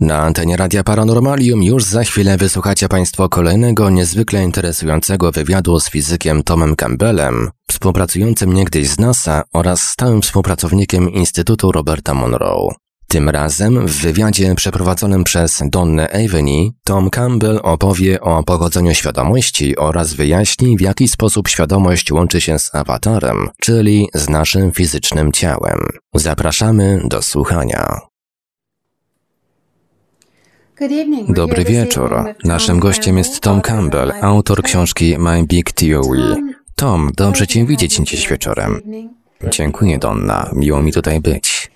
Na antenie Radia Paranormalium już za chwilę wysłuchacie Państwo kolejnego niezwykle interesującego wywiadu z fizykiem Tomem Campbellem, współpracującym niegdyś z NASA oraz stałym współpracownikiem Instytutu Roberta Monroe. Tym razem w wywiadzie przeprowadzonym przez Donnę Aveny Tom Campbell opowie o pochodzeniu świadomości oraz wyjaśni w jaki sposób świadomość łączy się z awatarem, czyli z naszym fizycznym ciałem. Zapraszamy do słuchania. Dobry wieczór. Naszym gościem jest Tom Campbell, autor książki My Big Theory. Tom, dobrze Cię widzieć dziś wieczorem. Dziękuję, Donna. Miło mi tutaj być.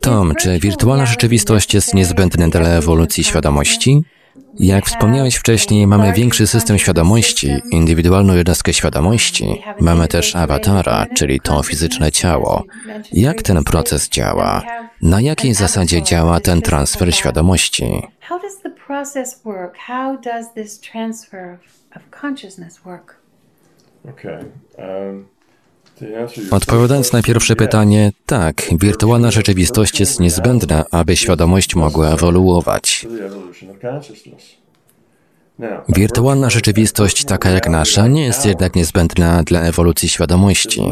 Tom, czy wirtualna rzeczywistość jest niezbędna dla ewolucji świadomości? Jak wspomniałeś wcześniej, mamy większy system świadomości, indywidualną jednostkę świadomości. Mamy też awatara, czyli to fizyczne ciało. Jak ten proces działa? Na jakiej zasadzie działa ten transfer świadomości? Odpowiadając na pierwsze pytanie, tak, wirtualna rzeczywistość jest niezbędna, aby świadomość mogła ewoluować. Wirtualna rzeczywistość, taka jak nasza, nie jest jednak niezbędna dla ewolucji świadomości.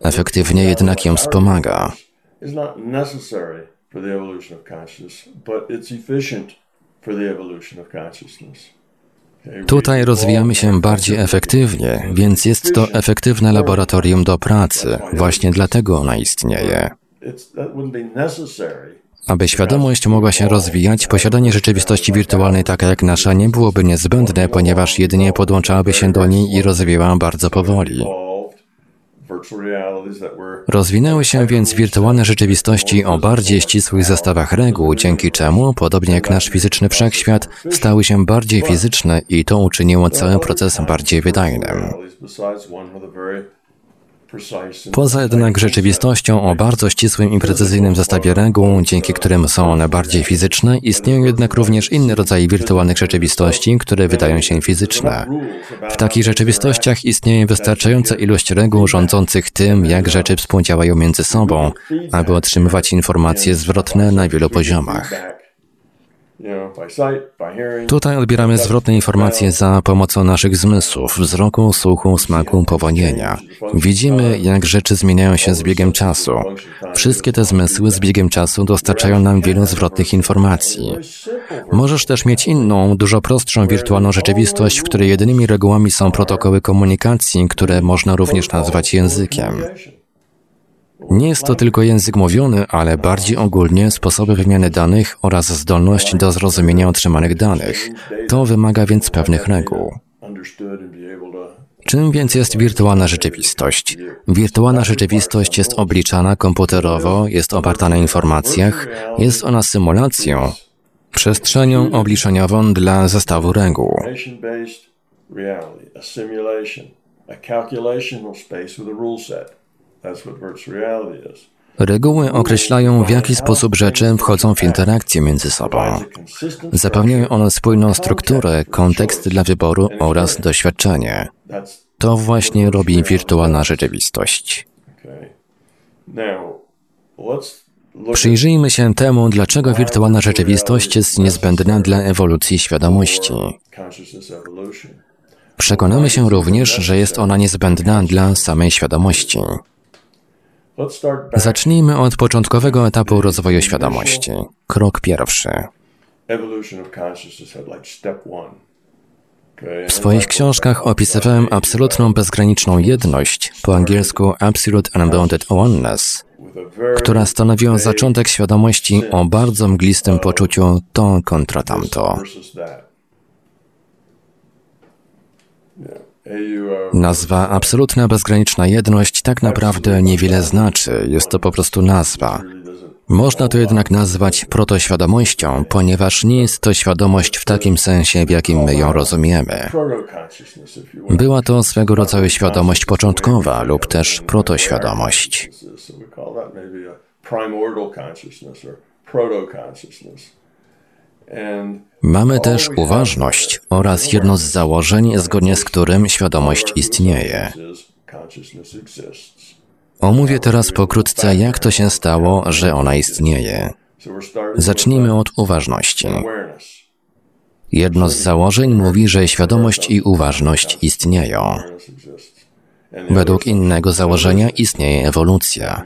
Efektywnie jednak ją wspomaga. for the evolution of consciousness. Tutaj rozwijamy się bardziej efektywnie, więc jest to efektywne laboratorium do pracy. Właśnie dlatego ona istnieje. Aby świadomość mogła się rozwijać, posiadanie rzeczywistości wirtualnej taka jak nasza nie byłoby niezbędne, ponieważ jedynie podłączałaby się do niej i rozwijała bardzo powoli. Rozwinęły się więc wirtualne rzeczywistości o bardziej ścisłych zestawach reguł, dzięki czemu, podobnie jak nasz fizyczny wszechświat, stały się bardziej fizyczne i to uczyniło cały proces bardziej wydajnym. Poza jednak rzeczywistością o bardzo ścisłym i precyzyjnym zestawie reguł, dzięki którym są one bardziej fizyczne, istnieją jednak również inne rodzaje wirtualnych rzeczywistości, które wydają się fizyczne. W takich rzeczywistościach istnieje wystarczająca ilość reguł rządzących tym, jak rzeczy współdziałają między sobą, aby otrzymywać informacje zwrotne na wielu poziomach. Tutaj odbieramy zwrotne informacje za pomocą naszych zmysłów, wzroku, słuchu, smaku, powonienia. Widzimy, jak rzeczy zmieniają się z biegiem czasu. Wszystkie te zmysły z biegiem czasu dostarczają nam wielu zwrotnych informacji. Możesz też mieć inną, dużo prostszą wirtualną rzeczywistość, w której jedynymi regułami są protokoły komunikacji, które można również nazwać językiem. Nie jest to tylko język mówiony, ale bardziej ogólnie sposoby wymiany danych oraz zdolność do zrozumienia otrzymanych danych. To wymaga więc pewnych reguł. Czym więc jest wirtualna rzeczywistość? Wirtualna rzeczywistość jest obliczana komputerowo, jest oparta na informacjach, jest ona symulacją, przestrzenią obliczeniową dla zestawu reguł. A calculational space with a rule set. Reguły określają, w jaki sposób rzeczy wchodzą w interakcję między sobą. Zapewniają one spójną strukturę, kontekst dla wyboru oraz doświadczenie. To właśnie robi wirtualna rzeczywistość. Przyjrzyjmy się temu, dlaczego wirtualna rzeczywistość jest niezbędna dla ewolucji świadomości. Przekonamy się również, że jest ona niezbędna dla samej świadomości. Zacznijmy od początkowego etapu rozwoju świadomości. Krok pierwszy. W swoich książkach opisywałem absolutną bezgraniczną jedność, po angielsku Absolute Unbounded Oneness, która stanowiła zaczątek świadomości o bardzo mglistym poczuciu to kontra tamto. Nazwa absolutna bezgraniczna jedność tak naprawdę niewiele znaczy, jest to po prostu nazwa. Można to jednak nazwać protoświadomością, ponieważ nie jest to świadomość w takim sensie, w jakim my ją rozumiemy. Była to swego rodzaju świadomość początkowa lub też protoświadomość. Mamy też uważność oraz jedno z założeń, zgodnie z którym świadomość istnieje. Omówię teraz pokrótce, jak to się stało, że ona istnieje. Zacznijmy od uważności. Jedno z założeń mówi, że świadomość i uważność istnieją. Według innego założenia istnieje ewolucja.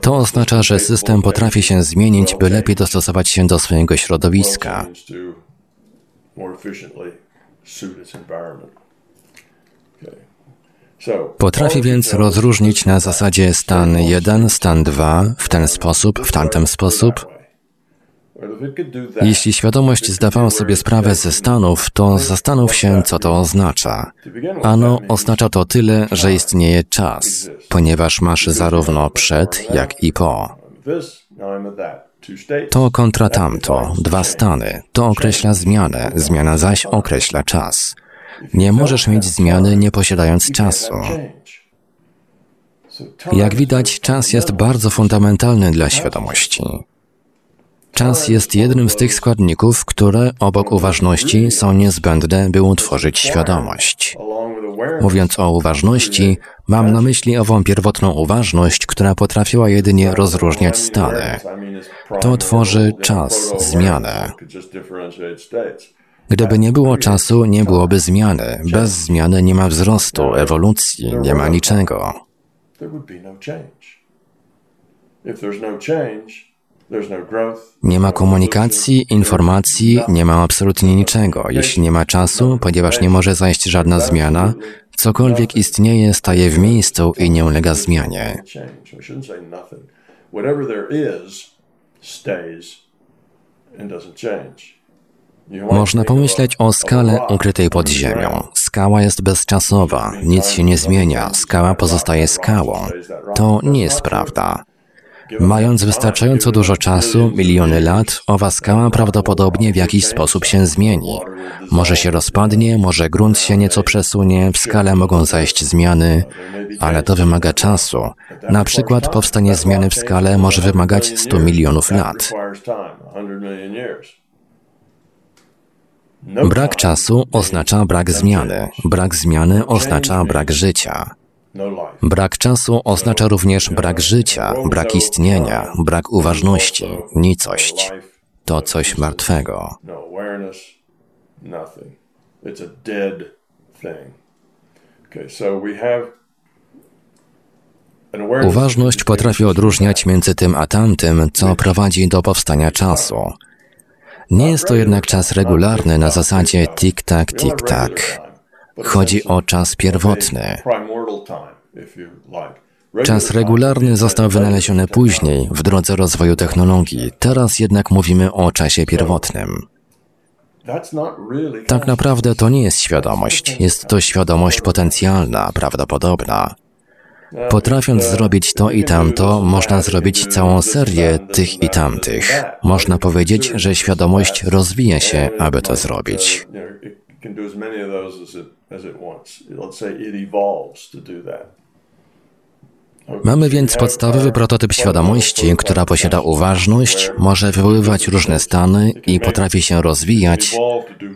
To oznacza, że system potrafi się zmienić, by lepiej dostosować się do swojego środowiska. Potrafi więc rozróżnić na zasadzie stan 1, stan 2, w ten sposób, w tamten sposób. Jeśli świadomość zdawała sobie sprawę ze stanów, to zastanów się, co to oznacza. Ano oznacza to tyle, że istnieje czas, ponieważ masz zarówno przed, jak i po. To kontra tamto, dwa stany. To określa zmianę, zmiana zaś określa czas. Nie możesz mieć zmiany nie posiadając czasu. Jak widać, czas jest bardzo fundamentalny dla świadomości. Czas jest jednym z tych składników, które obok uważności są niezbędne, by utworzyć świadomość. Mówiąc o uważności, mam na myśli ową pierwotną uważność, która potrafiła jedynie rozróżniać stany. To tworzy czas, zmianę. Gdyby nie było czasu, nie byłoby zmiany. Bez zmiany nie ma wzrostu, ewolucji, nie ma niczego. Nie ma komunikacji, informacji, nie ma absolutnie niczego. Jeśli nie ma czasu, ponieważ nie może zajść żadna zmiana, cokolwiek istnieje, staje w miejscu i nie ulega zmianie. Można pomyśleć o skale ukrytej pod ziemią. Skała jest bezczasowa, nic się nie zmienia, skała pozostaje skałą. To nie jest prawda. Mając wystarczająco dużo czasu, miliony lat, owa skała prawdopodobnie w jakiś sposób się zmieni. Może się rozpadnie, może grunt się nieco przesunie, w skale mogą zajść zmiany, ale to wymaga czasu. Na przykład powstanie zmiany w skale może wymagać 100 milionów lat. Brak czasu oznacza brak zmiany. Brak zmiany oznacza brak życia. Brak czasu oznacza również brak życia, brak istnienia, brak uważności, nicość. To coś martwego. Uważność potrafi odróżniać między tym a tamtym, co prowadzi do powstania czasu. Nie jest to jednak czas regularny na zasadzie tik-tak, tik-tak. Chodzi o czas pierwotny. Czas regularny został wynaleziony później, w drodze rozwoju technologii. Teraz jednak mówimy o czasie pierwotnym. Tak naprawdę to nie jest świadomość, jest to świadomość potencjalna, prawdopodobna. Potrafiąc zrobić to i tamto, można zrobić całą serię tych i tamtych. Można powiedzieć, że świadomość rozwija się, aby to zrobić. Mamy więc podstawowy prototyp świadomości, która posiada uważność, może wywoływać różne stany i potrafi się rozwijać,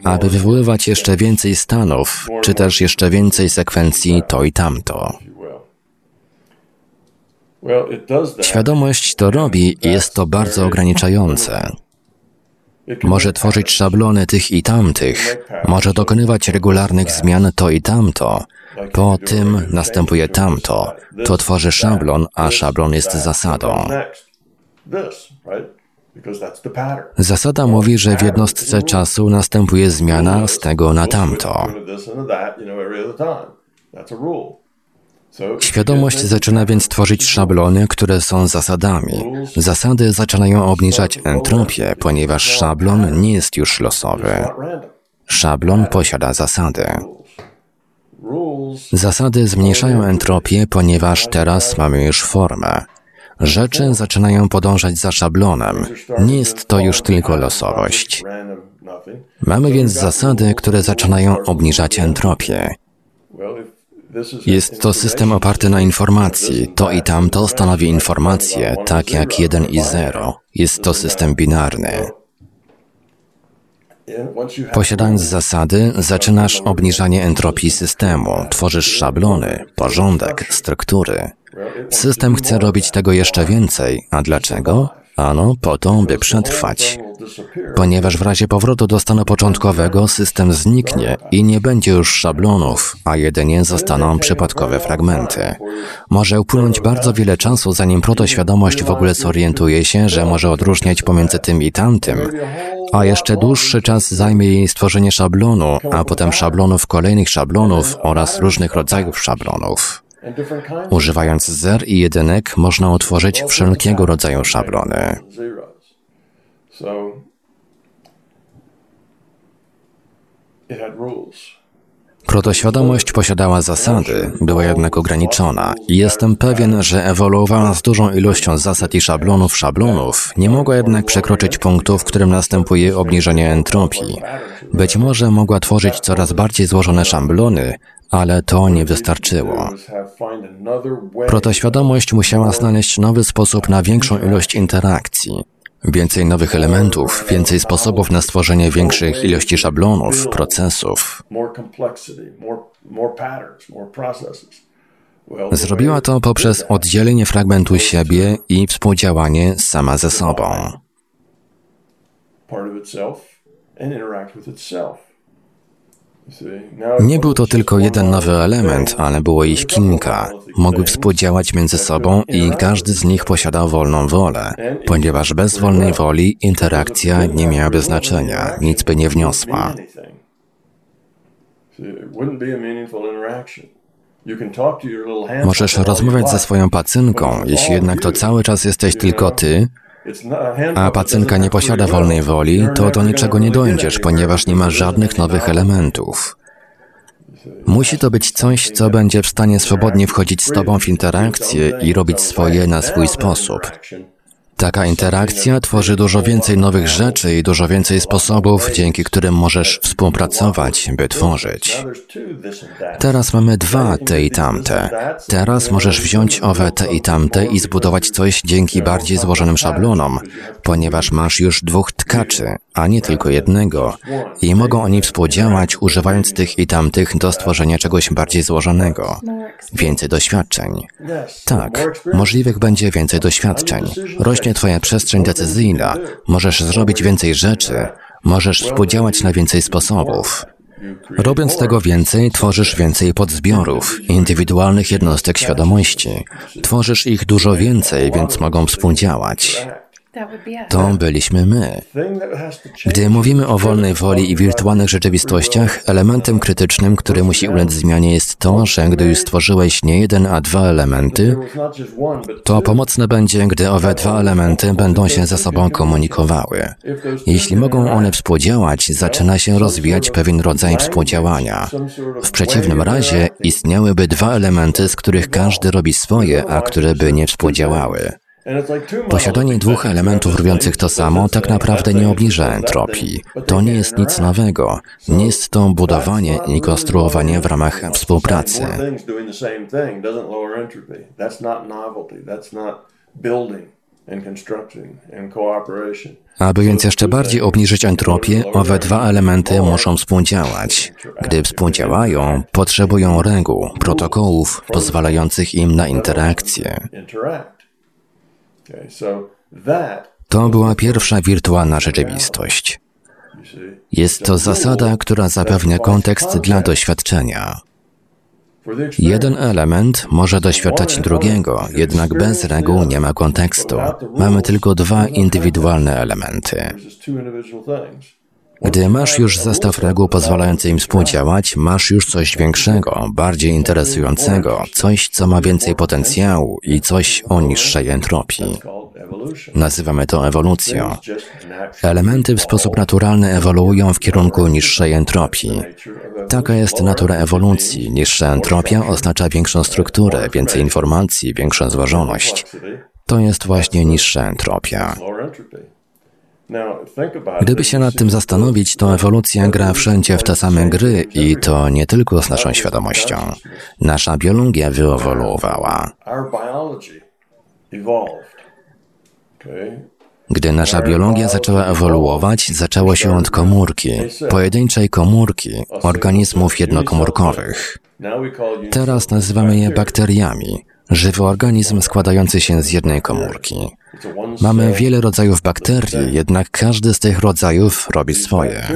aby wywoływać jeszcze więcej stanów, czy też jeszcze więcej sekwencji to i tamto. Świadomość to robi i jest to bardzo ograniczające. Może tworzyć szablony tych i tamtych, może dokonywać regularnych zmian to i tamto. Po tym następuje tamto. To tworzy szablon, a szablon jest zasadą. Zasada mówi, że w jednostce czasu następuje zmiana z tego na tamto. Świadomość zaczyna więc tworzyć szablony, które są zasadami. Zasady zaczynają obniżać entropię, ponieważ szablon nie jest już losowy. Szablon posiada zasady. Zasady zmniejszają entropię, ponieważ teraz mamy już formę. Rzeczy zaczynają podążać za szablonem. Nie jest to już tylko losowość. Mamy więc zasady, które zaczynają obniżać entropię. Jest to system oparty na informacji. To i tamto stanowi informację, tak jak 1 i 0. Jest to system binarny. Posiadając zasady, zaczynasz obniżanie entropii systemu, tworzysz szablony, porządek, struktury. System chce robić tego jeszcze więcej. A dlaczego? Ano po to, by przetrwać. Ponieważ w razie powrotu do stanu początkowego system zniknie i nie będzie już szablonów, a jedynie zostaną przypadkowe fragmenty. Może upłynąć bardzo wiele czasu, zanim protoświadomość w ogóle zorientuje się, że może odróżniać pomiędzy tym i tamtym, a jeszcze dłuższy czas zajmie jej stworzenie szablonu, a potem szablonów kolejnych szablonów oraz różnych rodzajów szablonów. Używając zer i jedynek można utworzyć wszelkiego rodzaju szablony. Protoświadomość posiadała zasady, była jednak ograniczona. I jestem pewien, że ewoluowała z dużą ilością zasad i szablonów szablonów, nie mogła jednak przekroczyć punktu, w którym następuje obniżenie entropii. Być może mogła tworzyć coraz bardziej złożone szablony, ale to nie wystarczyło. Protoświadomość musiała znaleźć nowy sposób na większą ilość interakcji. Więcej nowych elementów, więcej sposobów na stworzenie większych ilości szablonów, procesów. Zrobiła to poprzez oddzielenie fragmentu siebie i współdziałanie sama ze sobą. Nie był to tylko jeden nowy element, ale było ich kilka. Mogły współdziałać między sobą i każdy z nich posiadał wolną wolę, ponieważ bez wolnej woli interakcja nie miałaby znaczenia, nic by nie wniosła. Możesz rozmawiać ze swoją pacynką, jeśli jednak to cały czas jesteś tylko ty, a pacynka nie posiada wolnej woli, to do niczego nie dojdziesz, ponieważ nie ma żadnych nowych elementów. Musi to być coś, co będzie w stanie swobodnie wchodzić z Tobą w interakcję i robić swoje na swój sposób. Taka interakcja tworzy dużo więcej nowych rzeczy i dużo więcej sposobów, dzięki którym możesz współpracować, by tworzyć. Teraz mamy dwa te i tamte. Teraz możesz wziąć owe te i tamte i zbudować coś dzięki bardziej złożonym szablonom, ponieważ masz już dwóch tkaczy, a nie tylko jednego, i mogą oni współdziałać, używając tych i tamtych do stworzenia czegoś bardziej złożonego. Więcej doświadczeń. Tak, możliwych będzie więcej doświadczeń. Rośnie rośnie Twoja przestrzeń decyzyjna, możesz zrobić więcej rzeczy, możesz współdziałać na więcej sposobów. Robiąc tego więcej, tworzysz więcej podzbiorów, indywidualnych jednostek świadomości. Tworzysz ich dużo więcej, więc mogą współdziałać. To byliśmy my. Gdy mówimy o wolnej woli i wirtualnych rzeczywistościach, elementem krytycznym, który musi ulec zmianie jest to, że gdy już stworzyłeś nie jeden, a dwa elementy, to pomocne będzie, gdy owe dwa elementy będą się ze sobą komunikowały. Jeśli mogą one współdziałać, zaczyna się rozwijać pewien rodzaj współdziałania. W przeciwnym razie istniałyby dwa elementy, z których każdy robi swoje, a które by nie współdziałały. Posiadanie dwóch elementów robiących to samo tak naprawdę nie obniża entropii. To nie jest nic nowego. Nie jest to budowanie i konstruowanie w ramach współpracy. Aby więc jeszcze bardziej obniżyć entropię, owe dwa elementy muszą współdziałać. Gdy współdziałają, potrzebują reguł, protokołów pozwalających im na interakcję. To była pierwsza wirtualna rzeczywistość. Jest to zasada, która zapewnia kontekst dla doświadczenia. Jeden element może doświadczać drugiego, jednak bez reguł nie ma kontekstu. Mamy tylko dwa indywidualne elementy. Gdy masz już zestaw reguł pozwalający im współdziałać, masz już coś większego, bardziej interesującego, coś, co ma więcej potencjału i coś o niższej entropii. Nazywamy to ewolucją. Elementy w sposób naturalny ewoluują w kierunku niższej entropii. Taka jest natura ewolucji. Niższa entropia oznacza większą strukturę, więcej informacji, większą złożoność. To jest właśnie niższa entropia. Gdyby się nad tym zastanowić, to ewolucja gra wszędzie w te same gry i to nie tylko z naszą świadomością. Nasza biologia wyewoluowała. Gdy nasza biologia zaczęła ewoluować, zaczęło się od komórki, pojedynczej komórki organizmów jednokomórkowych. Teraz nazywamy je bakteriami, Żywy organizm składający się z jednej komórki. Mamy wiele rodzajów bakterii, jednak każdy z tych rodzajów robi swoje.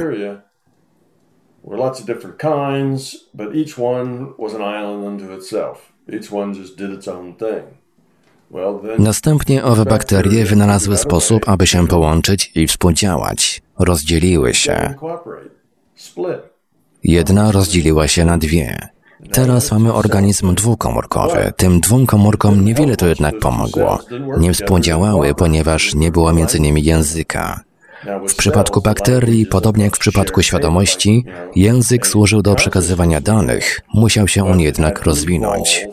Następnie owe bakterie wynalazły sposób, aby się połączyć i współdziałać. Rozdzieliły się. Jedna rozdzieliła się na dwie. Teraz mamy organizm dwukomórkowy. Tym dwóm komórkom niewiele to jednak pomogło. Nie współdziałały, ponieważ nie było między nimi języka. W przypadku bakterii, podobnie jak w przypadku świadomości, język służył do przekazywania danych. Musiał się on jednak rozwinąć.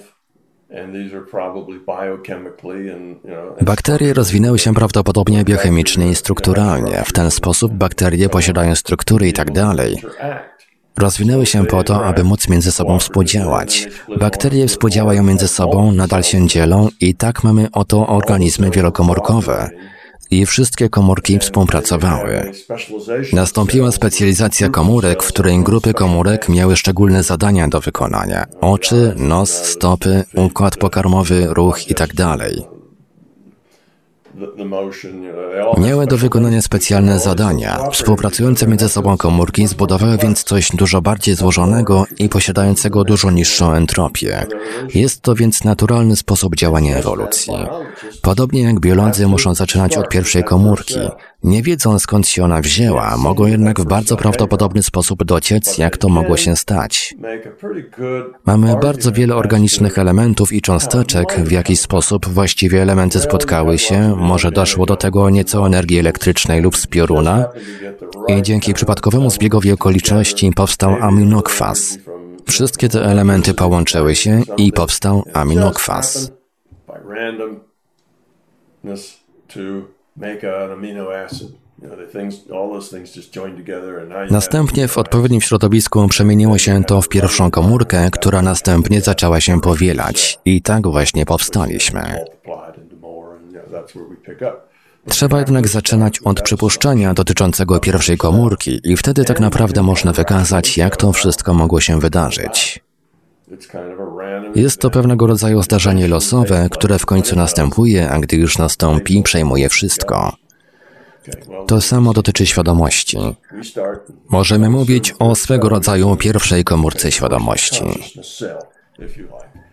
Bakterie rozwinęły się prawdopodobnie biochemicznie i strukturalnie. W ten sposób bakterie posiadają struktury i tak dalej. Rozwinęły się po to, aby móc między sobą współdziałać. Bakterie współdziałają między sobą, nadal się dzielą i tak mamy oto organizmy wielokomórkowe. I wszystkie komórki współpracowały. Nastąpiła specjalizacja komórek, w której grupy komórek miały szczególne zadania do wykonania. Oczy, nos, stopy, układ pokarmowy, ruch itd. the, the motion, you know, they all Miały do wykonania specjalne zadania. Współpracujące między sobą komórki zbudowały więc coś dużo bardziej złożonego i posiadającego dużo niższą entropię. Jest to więc naturalny sposób działania ewolucji. Podobnie jak biolodzy muszą zaczynać od pierwszej komórki. Nie wiedzą skąd się ona wzięła, mogą jednak w bardzo prawdopodobny sposób dociec, jak to mogło się stać. Mamy bardzo wiele organicznych elementów i cząsteczek, w jakiś sposób właściwie elementy spotkały się, może doszło do tego nieco energii elektrycznej lub z pioruna? I dzięki przypadkowemu zbiegowi okoliczności powstał aminokwas. Wszystkie te elementy połączyły się i powstał aminokwas. Make an amino acid. Następnie w odpowiednim środowisku przemieniło się to w pierwszą komórkę, która następnie zaczęła się powielać. I tak właśnie powstaliśmy. Trzeba jednak zaczynać od przypuszczenia dotyczącego pierwszej komórki i wtedy tak naprawdę można wykazać, jak to wszystko mogło się wydarzyć. Jest to pewnego rodzaju zdarzenie losowe, które w końcu następuje, a gdy już nastąpi, przejmuje wszystko. To samo dotyczy świadomości. Możemy mówić o swego rodzaju pierwszej komórce świadomości.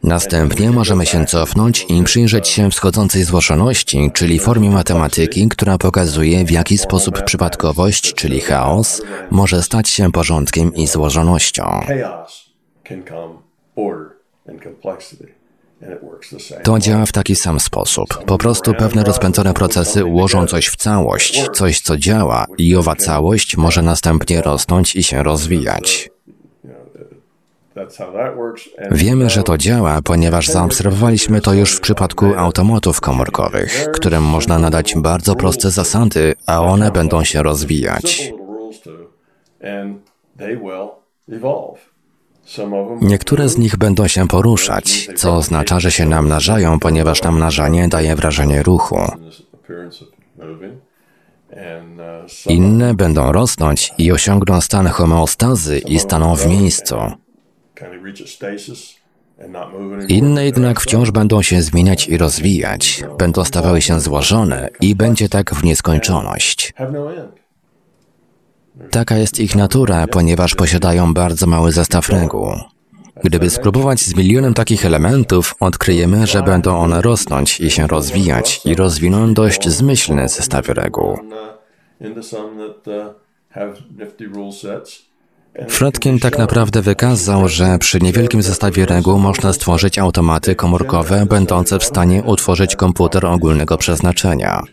Następnie możemy się cofnąć i przyjrzeć się wschodzącej złożoności, czyli formie matematyki, która pokazuje, w jaki sposób przypadkowość, czyli chaos, może stać się porządkiem i złożonością. To działa w taki sam sposób. Po prostu pewne rozpędzone procesy ułożą coś w całość, coś co działa i owa całość może następnie rosnąć i się rozwijać. That works. And Wiemy, że to działa, ponieważ zaobserwowaliśmy to już w przypadku automatów komórkowych, którym można nadać bardzo proste zasady, a one będą się rozwijać. Niektóre z nich będą się poruszać, co oznacza, że się namnażają, ponieważ namnażanie daje wrażenie ruchu. Inne będą rosnąć i osiągną stan homeostazy i staną w miejscu. Inne jednak wciąż będą się zmieniać i rozwijać, będą stawały się złożone i będzie tak w nieskończoność. Taka jest ich natura, ponieważ posiadają bardzo mały zestaw reguł. Gdyby spróbować z milionem takich elementów, odkryjemy, że będą one rosnąć i się rozwijać i rozwiną dość zmyślny zestaw reguł. Fredkin tak naprawdę wykazał, że przy niewielkim zestawie reguł można stworzyć automaty komórkowe będące w stanie utworzyć komputer ogólnego przeznaczenia.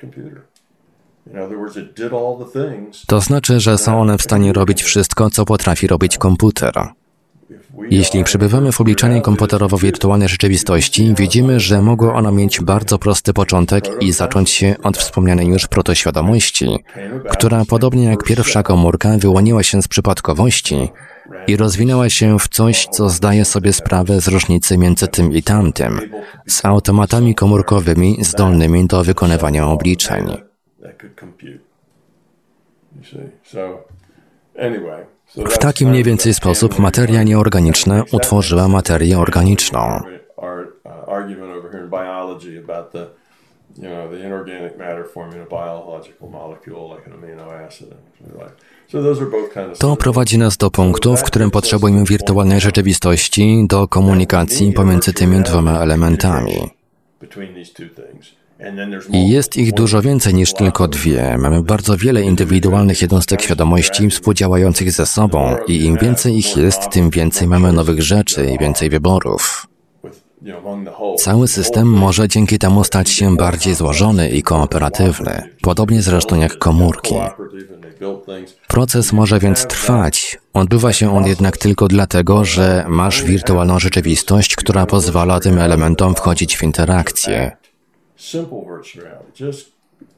To znaczy, że są one w stanie robić wszystko, co potrafi robić komputer. Jeśli przebywamy w obliczanej komputerowo-wirtualnej rzeczywistości, widzimy, że mogło ono mieć bardzo prosty początek i zacząć się od wspomnianej już protoświadomości, która podobnie jak pierwsza komórka wyłoniła się z przypadkowości i rozwinęła się w coś, co zdaje sobie sprawę z różnicy między tym i tamtym, z automatami komórkowymi zdolnymi do wykonywania obliczeń. W taki mniej więcej sposób materia nieorganiczna utworzyła materię organiczną. To prowadzi nas do punktu, w którym potrzebujemy wirtualnej rzeczywistości do komunikacji pomiędzy tymi dwoma elementami. I jest ich dużo więcej niż tylko dwie. Mamy bardzo wiele indywidualnych jednostek świadomości współdziałających ze sobą i im więcej ich jest, tym więcej mamy nowych rzeczy i więcej wyborów. Cały system może dzięki temu stać się bardziej złożony i kooperatywny, podobnie zresztą jak komórki. Proces może więc trwać. Odbywa się on jednak tylko dlatego, że masz wirtualną rzeczywistość, która pozwala tym elementom wchodzić w interakcję. Simple virtual reality. Just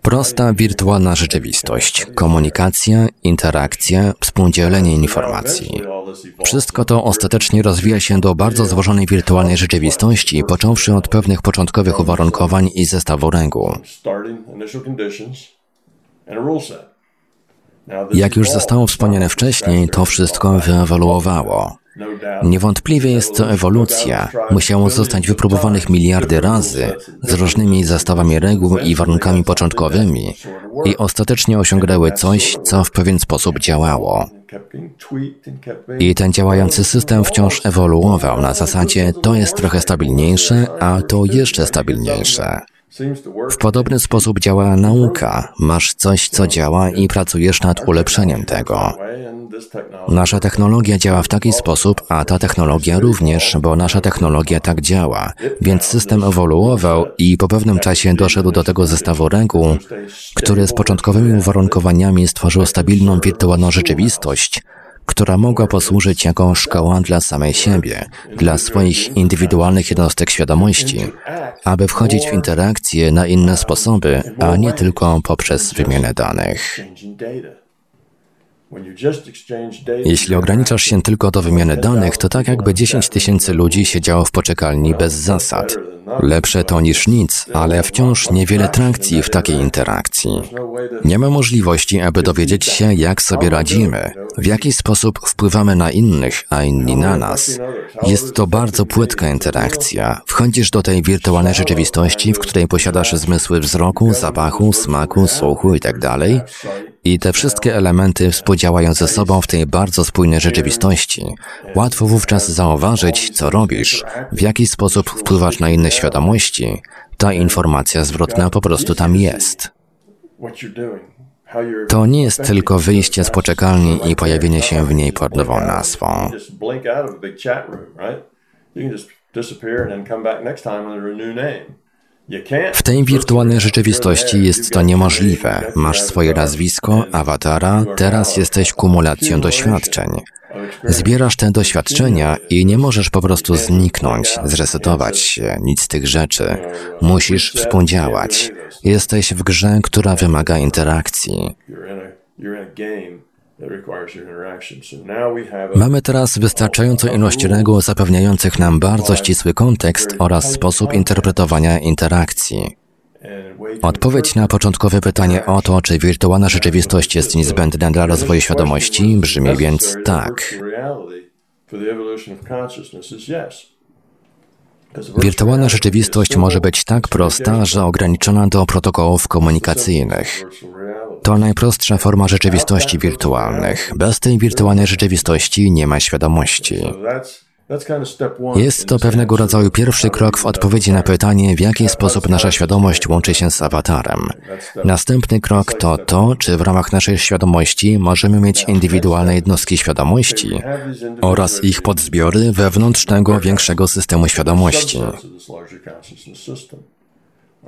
Prosta wirtualna rzeczywistość, komunikacja, interakcja, współdzielenie informacji. Wszystko to ostatecznie rozwija się do bardzo złożonej wirtualnej rzeczywistości, począwszy od pewnych początkowych uwarunkowań i zestawu reguł. Jak już zostało wspomniane wcześniej, to wszystko wyewoluowało. Niewątpliwie jest to ewolucja. Musiało zostać wypróbowanych miliardy razy z różnymi zestawami reguł i warunkami początkowymi i ostatecznie osiągnęły coś, co w pewien sposób działało. I ten działający system wciąż ewoluował na zasadzie to jest trochę stabilniejsze, a to jeszcze stabilniejsze. W podobny sposób działa nauka. Masz coś, co działa i pracujesz nad ulepszeniem tego. Nasza technologia działa w taki sposób, a ta technologia również, bo nasza technologia tak działa. Więc system ewoluował i po pewnym czasie doszedł do tego zestawu reguł, który z początkowymi uwarunkowaniami stworzył stabilną wirtualną rzeczywistość, która mogła posłużyć jako szkoła dla samej siebie, dla swoich indywidualnych jednostek świadomości, aby wchodzić w interakcje na inne sposoby, a nie tylko poprzez wymianę danych. Jeśli ograniczasz się tylko do wymiany danych, to tak jakby 10 tysięcy ludzi siedziało w poczekalni bez zasad. Lepsze to niż nic, ale wciąż niewiele trakcji w takiej interakcji. no Nie ma możliwości, aby dowiedzieć się, jak sobie radzimy, w jaki sposób wpływamy na innych, a inni na nas. Jest to bardzo płytka interakcja. Wchodzisz do tej wirtualnej rzeczywistości, w której posiadasz zmysły wzroku, zapachu, smaku, słuchu itd. I te wszystkie elementy współdziałają ze sobą w tej bardzo spójnej rzeczywistości. Łatwo wówczas zauważyć, co robisz, w jaki sposób wpływasz na inne świadomości. Ta informacja zwrotna po prostu tam jest. To nie jest tylko wyjście z poczekalni i pojawienie się w niej pod nową nazwą. You can just disappear and then come back next time under a new name. W tej wirtualnej rzeczywistości jest to niemożliwe. Masz swoje nazwisko, awatara, teraz jesteś kumulacją doświadczeń. Zbierasz te doświadczenia i nie możesz po prostu zniknąć, zresetować się, nic z tych rzeczy. Musisz współdziałać. Jesteś w grze, która wymaga interakcji. Mamy teraz wystarczającą ilość reguł zapewniających nam bardzo ścisły kontekst oraz sposób interpretowania interakcji. Odpowiedź na początkowe pytanie o to, czy wirtualna rzeczywistość jest niezbędna dla rozwoju świadomości, brzmi więc tak. Wirtualna rzeczywistość może być tak prosta, że ograniczona do protokołów komunikacyjnych. To najprostsza forma rzeczywistości wirtualnych. Bez tej wirtualnej rzeczywistości nie ma świadomości. Jest to pewnego rodzaju pierwszy krok w odpowiedzi na pytanie, w jaki sposób nasza świadomość łączy się z awatarem. Następny krok to to, czy w ramach naszej świadomości możemy mieć indywidualne jednostki świadomości oraz ich podzbiory wewnątrz tego większego systemu świadomości.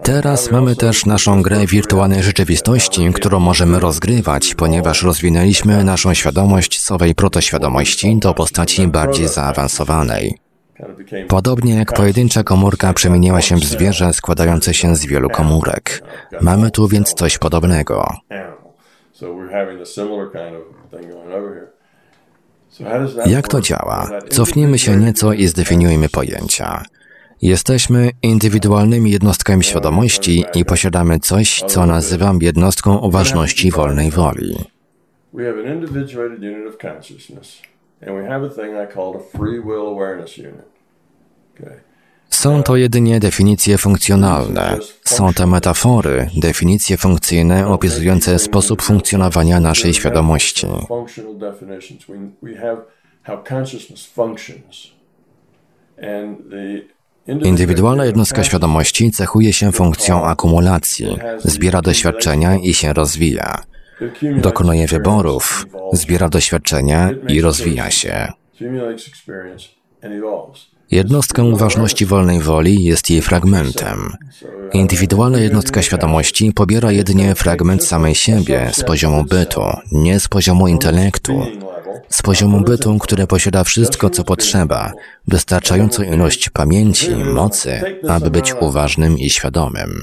Teraz mamy też naszą grę wirtualnej rzeczywistości, którą możemy rozgrywać, ponieważ rozwinęliśmy naszą świadomość z owej protoświadomości do postaci bardziej zaawansowanej. Podobnie jak pojedyncza komórka przemieniła się w zwierzę składające się z wielu komórek. Mamy tu więc coś podobnego. Jak to działa? Cofnijmy się nieco i zdefiniujmy pojęcia. Jesteśmy indywidualnymi jednostkami świadomości i posiadamy coś, co nazywam jednostką uważności wolnej woli. And. Są to jedynie definicje funkcjonalne. Są to metafory, definicje funkcyjne opisujące sposób funkcjonowania naszej świadomości. Indywidualna jednostka świadomości cechuje się funkcją akumulacji, zbiera doświadczenia i się rozwija. Dokonuje wyborów, zbiera doświadczenia i rozwija się. Jednostką uważności wolnej woli jest jej fragmentem. Indywidualna jednostka świadomości pobiera jedynie fragment samej siebie z poziomu bytu, nie z poziomu intelektu, z poziomu bytu, które posiada wszystko, co potrzeba, wystarczającą ilość pamięci, mocy, aby być uważnym i świadomym.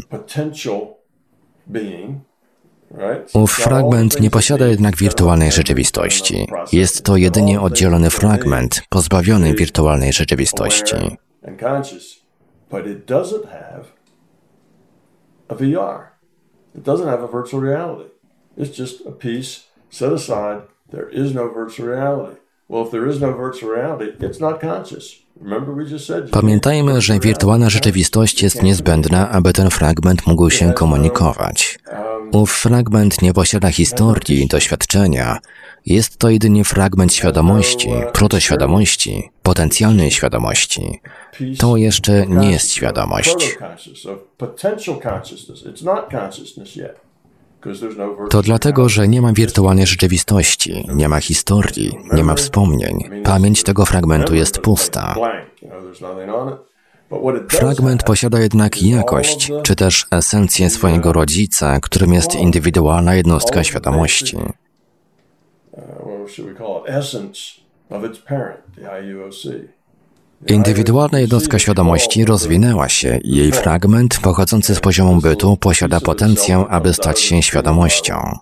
Ów fragment nie posiada jednak wirtualnej rzeczywistości. Jest to jedynie oddzielony fragment, pozbawiony wirtualnej rzeczywistości. There is no virtual reality. No. Pamiętajmy, że wirtualna rzeczywistość jest niezbędna, aby ten fragment mógł się komunikować. Ów fragment nie posiada historii, doświadczenia. Jest to jedynie fragment świadomości, protoświadomości, potencjalnej świadomości. To jeszcze nie jest świadomość. To dlatego, że nie ma wirtualnej rzeczywistości, nie ma historii, nie ma wspomnień. Pamięć tego fragmentu jest pusta. Fragment posiada jednak jakość, czy też esencję swojego rodzica, którym jest indywidualna jednostka świadomości. Indywidualna jednostka świadomości rozwinęła się. I jej fragment pochodzący z poziomu bytu posiada potencjał, aby stać się świadomością.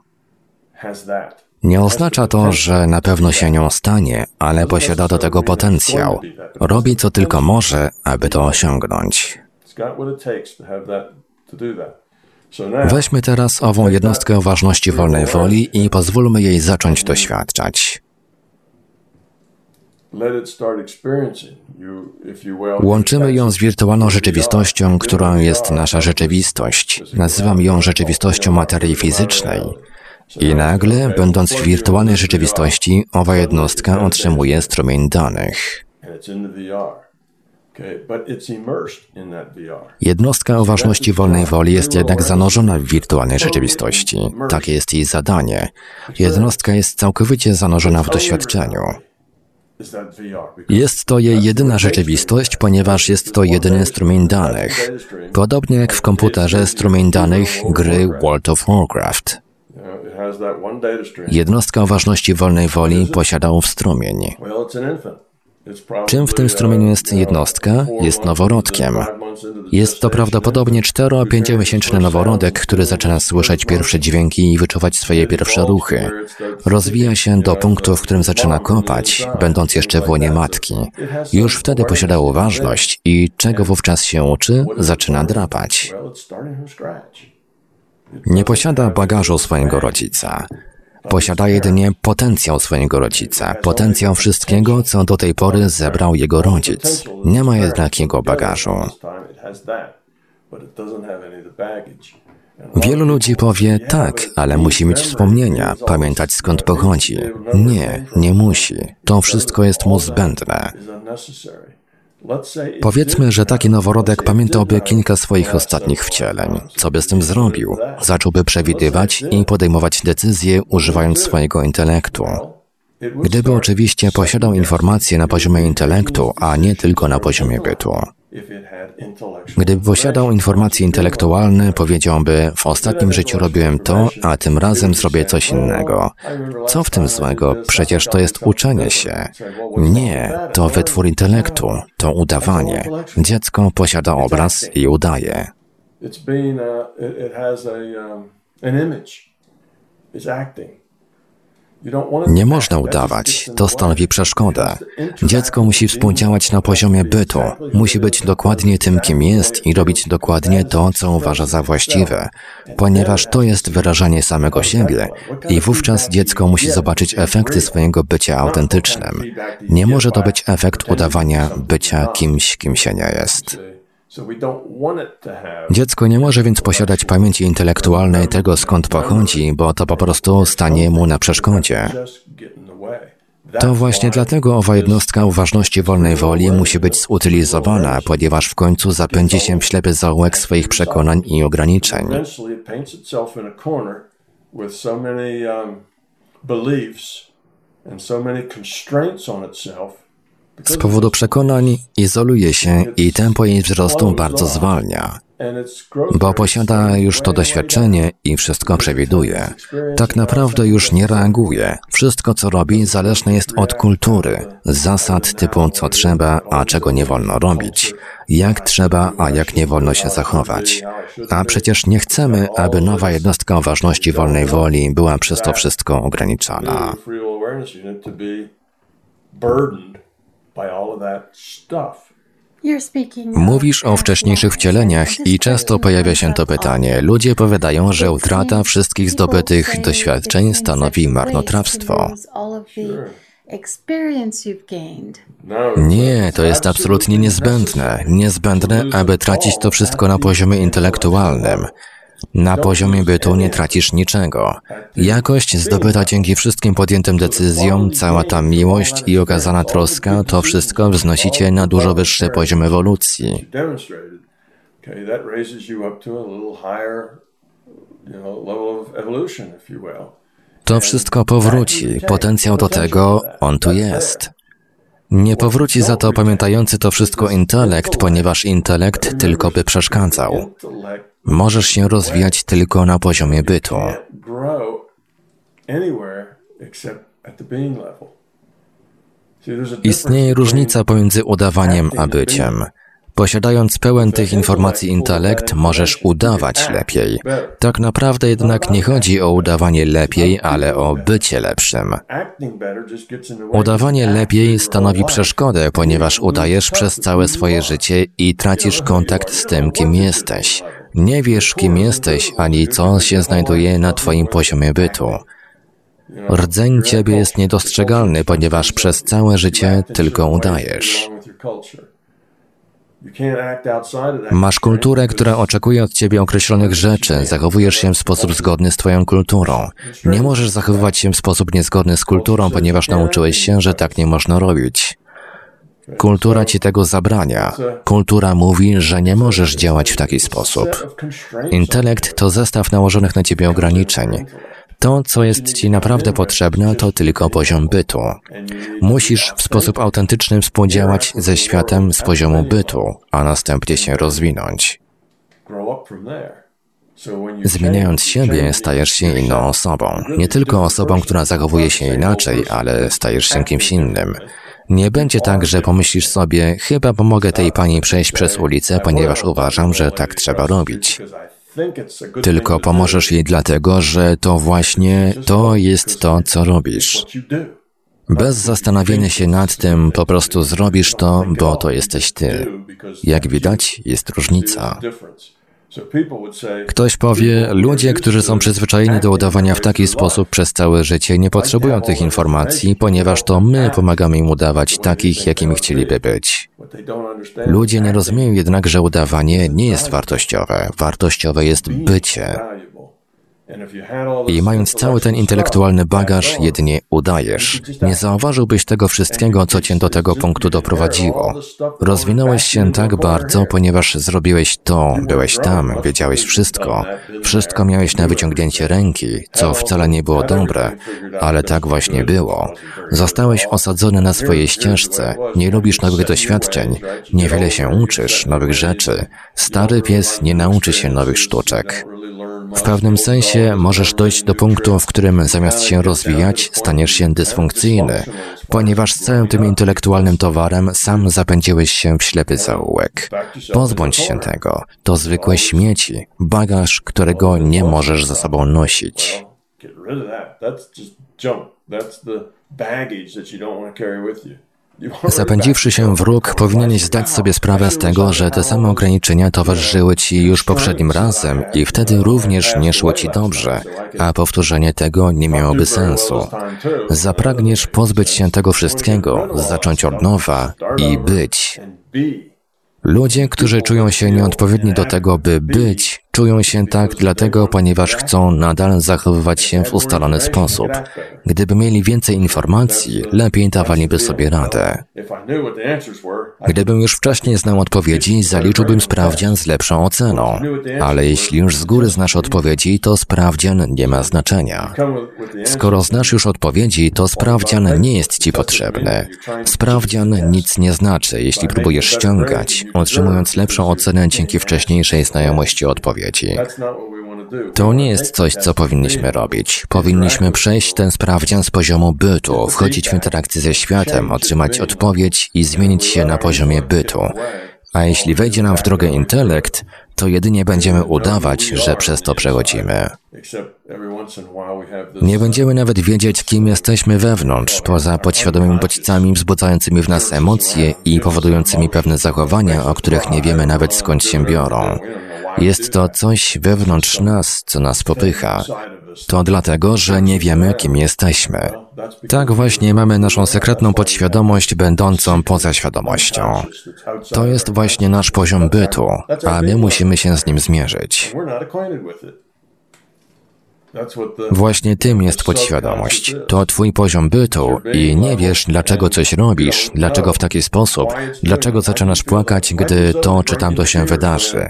Nie oznacza to, że na pewno się nią stanie, ale posiada do tego potencjał. Robi co tylko może, aby to osiągnąć. Weźmy teraz ową jednostkę ważności wolnej woli i pozwólmy jej zacząć doświadczać. Łączymy ją z wirtualną rzeczywistością, którą jest nasza rzeczywistość. Nazywam ją rzeczywistością materii fizycznej. I nagle, będąc w wirtualnej rzeczywistości, owa jednostka otrzymuje strumień danych. Jednostka o ważności wolnej woli jest jednak zanurzona w wirtualnej rzeczywistości. Takie jest jej zadanie. Jednostka jest całkowicie zanurzona w doświadczeniu. Jest to jej jedyna rzeczywistość, ponieważ jest to jedyny strumień danych. Podobnie jak w komputerze strumień danych gry World of Warcraft. Jednostka o ważności wolnej woli posiada ów strumień. Czym w tym strumieniu jest jednostka? Jest noworodkiem. Jest to prawdopodobnie 4-5-miesięczny noworodek, który zaczyna słyszeć pierwsze dźwięki i wyczuwać swoje pierwsze ruchy. Rozwija się do punktu, w którym zaczyna kopać, będąc jeszcze w łonie matki. Już wtedy posiada uważność i czego wówczas się uczy, zaczyna drapać. Nie posiada bagażu swojego rodzica. Posiada jedynie potencjał swojego rodzica, potencjał wszystkiego, co do tej pory zebrał jego rodzic. Nie ma jednak jego bagażu. Wielu ludzi powie tak, ale musi mieć wspomnienia, pamiętać skąd pochodzi. Nie, nie musi. To wszystko jest mu zbędne. Powiedzmy, że taki noworodek pamiętałby kilka swoich ostatnich wcieleń. Co by z tym zrobił? Zacząłby przewidywać i podejmować decyzje używając swojego intelektu. Gdyby oczywiście posiadał informacje na poziomie intelektu, a nie tylko na poziomie bytu. Gdyby posiadał informacje intelektualne, powiedziałby: W ostatnim życiu robiłem to, a tym razem zrobię coś innego. Co w tym złego? Przecież to jest uczenie się. Nie, to wytwór intelektu, to udawanie. Dziecko posiada obraz i udaje. It's acting. Nie można udawać, to stanowi przeszkodę. Dziecko musi współdziałać na poziomie bytu, musi być dokładnie tym, kim jest i robić dokładnie to, co uważa za właściwe, ponieważ to jest wyrażanie samego siebie i wówczas dziecko musi zobaczyć efekty swojego bycia autentycznym. Nie może to być efekt udawania bycia kimś, kim się nie jest. Dziecko nie może więc posiadać pamięci intelektualnej tego, skąd pochodzi, bo to po prostu stanie mu na przeszkodzie. To właśnie dlatego owa jednostka uważności wolnej woli musi być zutylizowana, ponieważ w końcu zapędzi się w ślepy zaułek swoich przekonań i ograniczeń. Z powodu przekonań izoluje się i tempo jej wzrostu bardzo zwalnia bo posiada już to doświadczenie i wszystko przewiduje. Tak naprawdę już nie reaguje. Wszystko, co robi, zależne jest od kultury, zasad typu co trzeba, a czego nie wolno robić, jak trzeba, a jak nie wolno się zachować. A przecież nie chcemy, aby nowa jednostka o ważności wolnej woli była przez to wszystko ograniczana. by Mówisz o wcześniejszych wcieleniach i często pojawia się to pytanie. Ludzie powiadają, że utrata wszystkich zdobytych doświadczeń stanowi marnotrawstwo. Nie, to jest absolutnie niezbędne. Niezbędne, aby tracić to wszystko na poziomie intelektualnym. Na poziomie bytu nie tracisz niczego. Jakość zdobyta dzięki wszystkim podjętym decyzjom, cała ta miłość i okazana troska, to wszystko wznosi cię na dużo wyższy poziom ewolucji. To wszystko powróci. Potencjał do tego, on tu jest. Nie powróci za to pamiętający to wszystko intelekt, ponieważ intelekt tylko by przeszkadzał. Możesz się rozwijać tylko na poziomie bytu. Istnieje różnica pomiędzy udawaniem a byciem. Posiadając pełen tych informacji intelekt, możesz udawać lepiej. Tak naprawdę jednak nie chodzi o udawanie lepiej, ale o bycie lepszym. Udawanie lepiej stanowi przeszkodę, ponieważ udajesz przez całe swoje życie i tracisz kontakt z tym, kim jesteś. Nie wiesz, kim jesteś, ani co się znajduje na Twoim poziomie bytu. Rdzeń Ciebie jest niedostrzegalny, ponieważ przez całe życie tylko udajesz. Masz kulturę, która oczekuje od ciebie określonych rzeczy, zachowujesz się w sposób zgodny z twoją kulturą. Nie możesz zachowywać się w sposób niezgodny z kulturą, ponieważ nauczyłeś się, że tak nie można robić. Kultura ci tego zabrania. Kultura mówi, że nie możesz działać w taki sposób. Intelekt to zestaw nałożonych na ciebie ograniczeń. To, co jest ci naprawdę potrzebne, to tylko poziom bytu. Musisz w sposób autentyczny współdziałać ze światem z poziomu bytu, a następnie się rozwinąć. Zmieniając siebie, stajesz się inną osobą. Nie tylko osobą, która zachowuje się inaczej, ale stajesz się kimś innym. Nie będzie tak, że pomyślisz sobie, chyba pomogę tej pani przejść przez ulicę, ponieważ uważam, że tak trzeba robić. Tylko pomożesz jej dlatego, że to właśnie to jest to, co robisz. Bez zastanowienia się nad tym, po prostu zrobisz to, bo to jesteś ty. Jak widać, jest różnica. Ktoś powie, ludzie, którzy są przyzwyczajeni do udawania w taki sposób przez całe życie, nie potrzebują tych informacji, ponieważ to my pomagamy im udawać takich, jakimi chcieliby być. Ludzie nie rozumieją jednak, że udawanie nie jest wartościowe. Wartościowe jest bycie. I mając cały ten intelektualny bagaż, jedynie udajesz. Nie zauważyłbyś tego wszystkiego, co cię do tego punktu doprowadziło. Rozwinąłeś się tak bardzo, ponieważ zrobiłeś to, byłeś tam, wiedziałeś wszystko. Wszystko miałeś na wyciągnięcie ręki, co wcale nie było dobre, ale tak właśnie było. Zostałeś osadzony na swojej ścieżce, nie lubisz nowych doświadczeń, niewiele się uczysz, nowych rzeczy. Stary pies nie nauczy się nowych sztuczek. W pewnym sensie możesz dojść do punktu, w którym zamiast się rozwijać, staniesz się dysfunkcyjny, ponieważ z całym tym intelektualnym towarem sam zapędziłeś się w ślepy zaułek. Pozbądź się tego. To zwykłe śmieci, bagaż, którego nie możesz ze sobą nosić. That's the baggage that you don't want to carry with you. Zapędziwszy się w róg, powinieneś zdać sobie sprawę z tego, że te same ograniczenia towarzyszyły ci już poprzednim razem i wtedy również nie szło ci dobrze, a powtórzenie tego nie miałoby sensu. Zapragniesz pozbyć się tego wszystkiego, zacząć od nowa i być. Ludzie, którzy czują się nieodpowiedni do tego, by być, czują się tak dlatego, ponieważ chcą nadal zachowywać się w ustalony sposób. Gdyby mieli więcej informacji, lepiej dawaliby sobie radę. Gdybym już wcześniej znał odpowiedzi, zaliczyłbym sprawdzian z lepszą oceną. Ale jeśli już z góry znasz odpowiedzi, to sprawdzian nie ma znaczenia. Skoro znasz już odpowiedzi, to sprawdzian nie jest ci potrzebny. Sprawdzian nic nie znaczy, jeśli próbujesz ściągać, otrzymując lepszą ocenę dzięki wcześniejszej znajomości odpowiedzi. To nie jest coś, co powinniśmy robić. Powinniśmy przejść ten sprawdzian z poziomu bytu, wchodzić w interakcję ze światem, otrzymać odpowiedź i zmienić się na poziomie bytu. A jeśli wejdzie nam w drogę intelekt, to jedynie będziemy udawać, że przez to przechodzimy. Nie będziemy nawet wiedzieć, kim jesteśmy wewnątrz, poza podświadomymi bodźcami wzbudzającymi w nas emocje i powodującymi pewne zachowania, o których nie wiemy nawet skąd się biorą. Jest to coś wewnątrz nas, co nas popycha. To dlatego, że nie wiemy, kim jesteśmy. Tak właśnie mamy naszą sekretną podświadomość będącą poza świadomością. To jest właśnie nasz poziom bytu, a my musimy się z nim zmierzyć. Właśnie tym jest podświadomość. To twój poziom bytu i nie wiesz, dlaczego coś robisz, dlaczego w taki sposób, dlaczego zaczynasz płakać, gdy to czy tamto się wydarzy.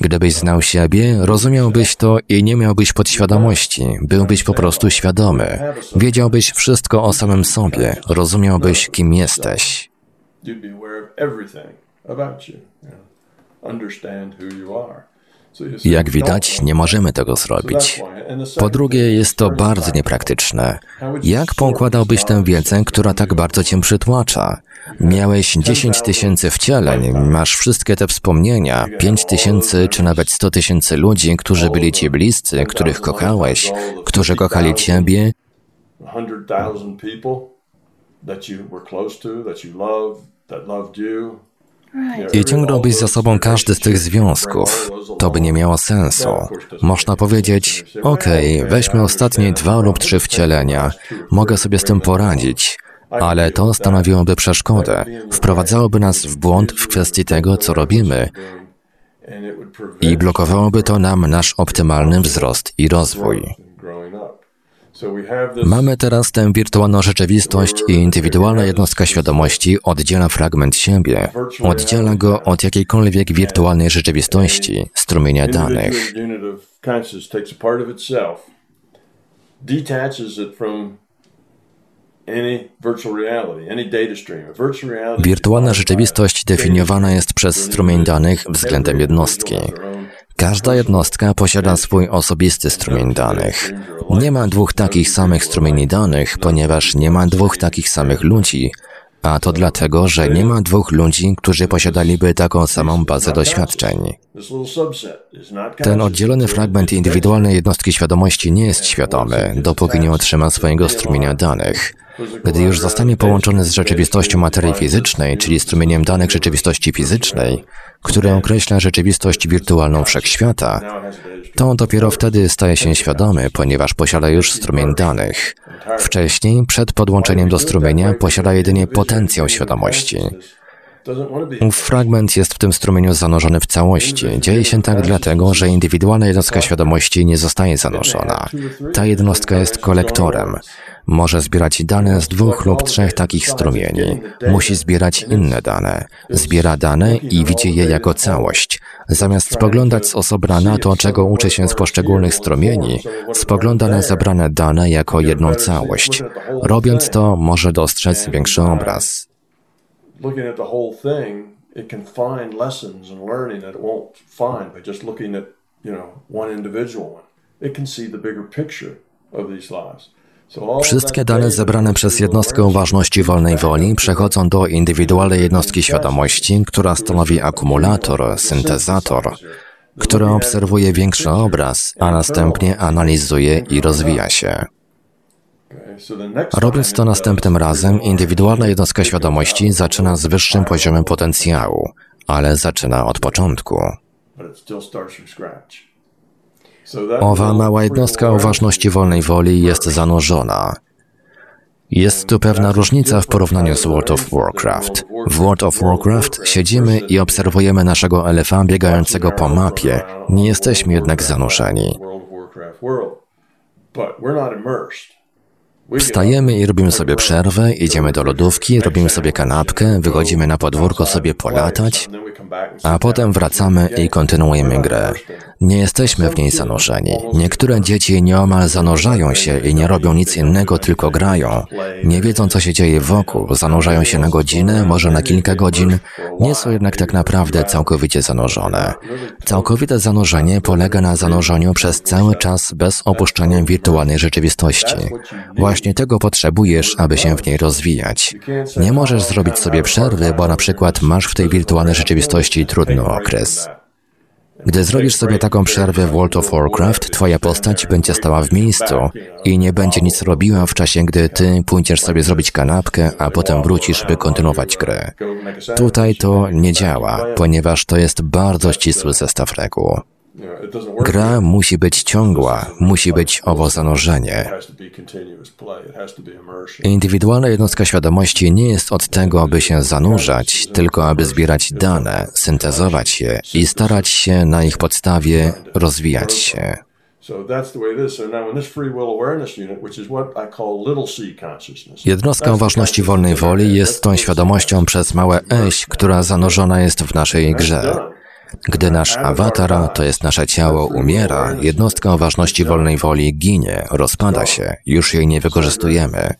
Gdybyś znał siebie, rozumiałbyś to i nie miałbyś podświadomości, byłbyś po prostu świadomy. Wiedziałbyś wszystko o samym sobie, rozumiałbyś, kim jesteś. Jak widać, nie możemy tego zrobić. Po drugie, jest to bardzo niepraktyczne. Jak pokładałbyś tę wiedzę, która tak bardzo cię przytłacza? Miałeś 10 tysięcy wcieleń, masz wszystkie te wspomnienia, 5 tysięcy czy nawet 100 tysięcy ludzi, którzy byli ci bliscy, których kochałeś, którzy kochali ciebie. I ciągnąłbyś za sobą każdy z tych związków. To by nie miało sensu. Można powiedzieć, okej, okay, weźmy ostatnie dwa lub trzy wcielenia, mogę sobie z tym poradzić ale to stanowiłoby przeszkodę, wprowadzałoby nas w błąd w kwestii tego, co robimy i blokowałoby to nam nasz optymalny wzrost i rozwój. Mamy teraz tę wirtualną rzeczywistość i indywidualna jednostka świadomości oddziela fragment siebie, oddziela go od jakiejkolwiek wirtualnej rzeczywistości, strumienia danych. Wirtualna rzeczywistość definiowana jest przez strumień danych względem jednostki. Każda jednostka posiada swój osobisty strumień danych. Nie ma dwóch takich samych strumieni danych, ponieważ nie ma dwóch takich samych ludzi, a to dlatego, że nie ma dwóch ludzi, którzy posiadaliby taką samą bazę doświadczeń. Ten oddzielony fragment indywidualnej jednostki świadomości nie jest świadomy, dopóki nie otrzyma swojego strumienia danych. Gdy już zostanie połączony z rzeczywistością materii fizycznej, czyli strumieniem danych rzeczywistości fizycznej, które określa rzeczywistość wirtualną wszechświata, to dopiero wtedy staje się świadomy, ponieważ posiada już strumień danych. Wcześniej, przed podłączeniem do strumienia, posiada jedynie potencjał świadomości. Ów fragment jest w tym strumieniu zanurzony w całości. Dzieje się tak dlatego, że indywidualna jednostka świadomości nie zostaje zanurzona. Ta jednostka jest kolektorem. Może zbierać dane z dwóch lub trzech takich strumieni. Musi zbierać inne dane. Zbiera dane i widzi je jako całość. Zamiast spoglądać z osobna na to, czego uczy się z poszczególnych strumieni, spogląda na zebrane dane jako jedną całość. Robiąc to, może dostrzec większy obraz. Looking at the whole thing, it can find lessons and learning that it won't find by just looking at, you know, one individual one. It can see the bigger picture of these lives. Wszystkie dane zebrane przez jednostkę uważności wolnej woli przechodzą do indywidualnej jednostki świadomości, która stanowi akumulator, syntezator, który obserwuje większy obraz, a następnie analizuje i rozwija się. Robiąc to następnym razem, indywidualna jednostka świadomości zaczyna z wyższym poziomem potencjału, ale zaczyna od początku. Owa mała jednostka o ważności wolnej woli jest zanurzona. Jest tu pewna różnica w porównaniu z World of Warcraft. W World of Warcraft siedzimy i obserwujemy naszego elefa biegającego po mapie. Nie jesteśmy jednak zanurzeni. Wstajemy i robimy sobie przerwę, idziemy do lodówki, robimy sobie kanapkę, wychodzimy na podwórko sobie polatać, a potem wracamy i kontynuujemy grę. Nie jesteśmy w niej zanurzeni. Niektóre dzieci nieomal zanurzają się i nie robią nic innego, tylko grają. Nie wiedzą, co się dzieje wokół, zanurzają się na godzinę, może na kilka godzin, nie są jednak tak naprawdę całkowicie zanurzone. Całkowite zanurzenie polega na zanurzeniu przez cały czas bez opuszczania wirtualnej rzeczywistości. Właśnie tego potrzebujesz, aby się w niej rozwijać. Nie możesz zrobić sobie przerwy, bo na przykład masz w tej wirtualnej rzeczywistości trudny okres. Gdy zrobisz sobie taką przerwę w World of Warcraft, twoja postać będzie stała w miejscu i nie będzie nic robiła w czasie, gdy ty pójdziesz sobie zrobić kanapkę, a potem wrócisz, by kontynuować grę. Tutaj to nie działa, ponieważ to jest bardzo ścisły zestaw reguł. Gra musi być ciągła, musi być owo zanurzenie. Indywidualna jednostka świadomości nie jest od tego, aby się zanurzać, tylko aby zbierać dane, syntezować je i starać się na ich podstawie rozwijać się. Jednostka ważności wolnej woli jest tą świadomością przez małe eś, która zanurzona jest w naszej grze. Gdy nasz awatar, to jest nasze ciało, umiera, jednostka o ważności wolnej woli ginie, rozpada się, już jej nie wykorzystujemy.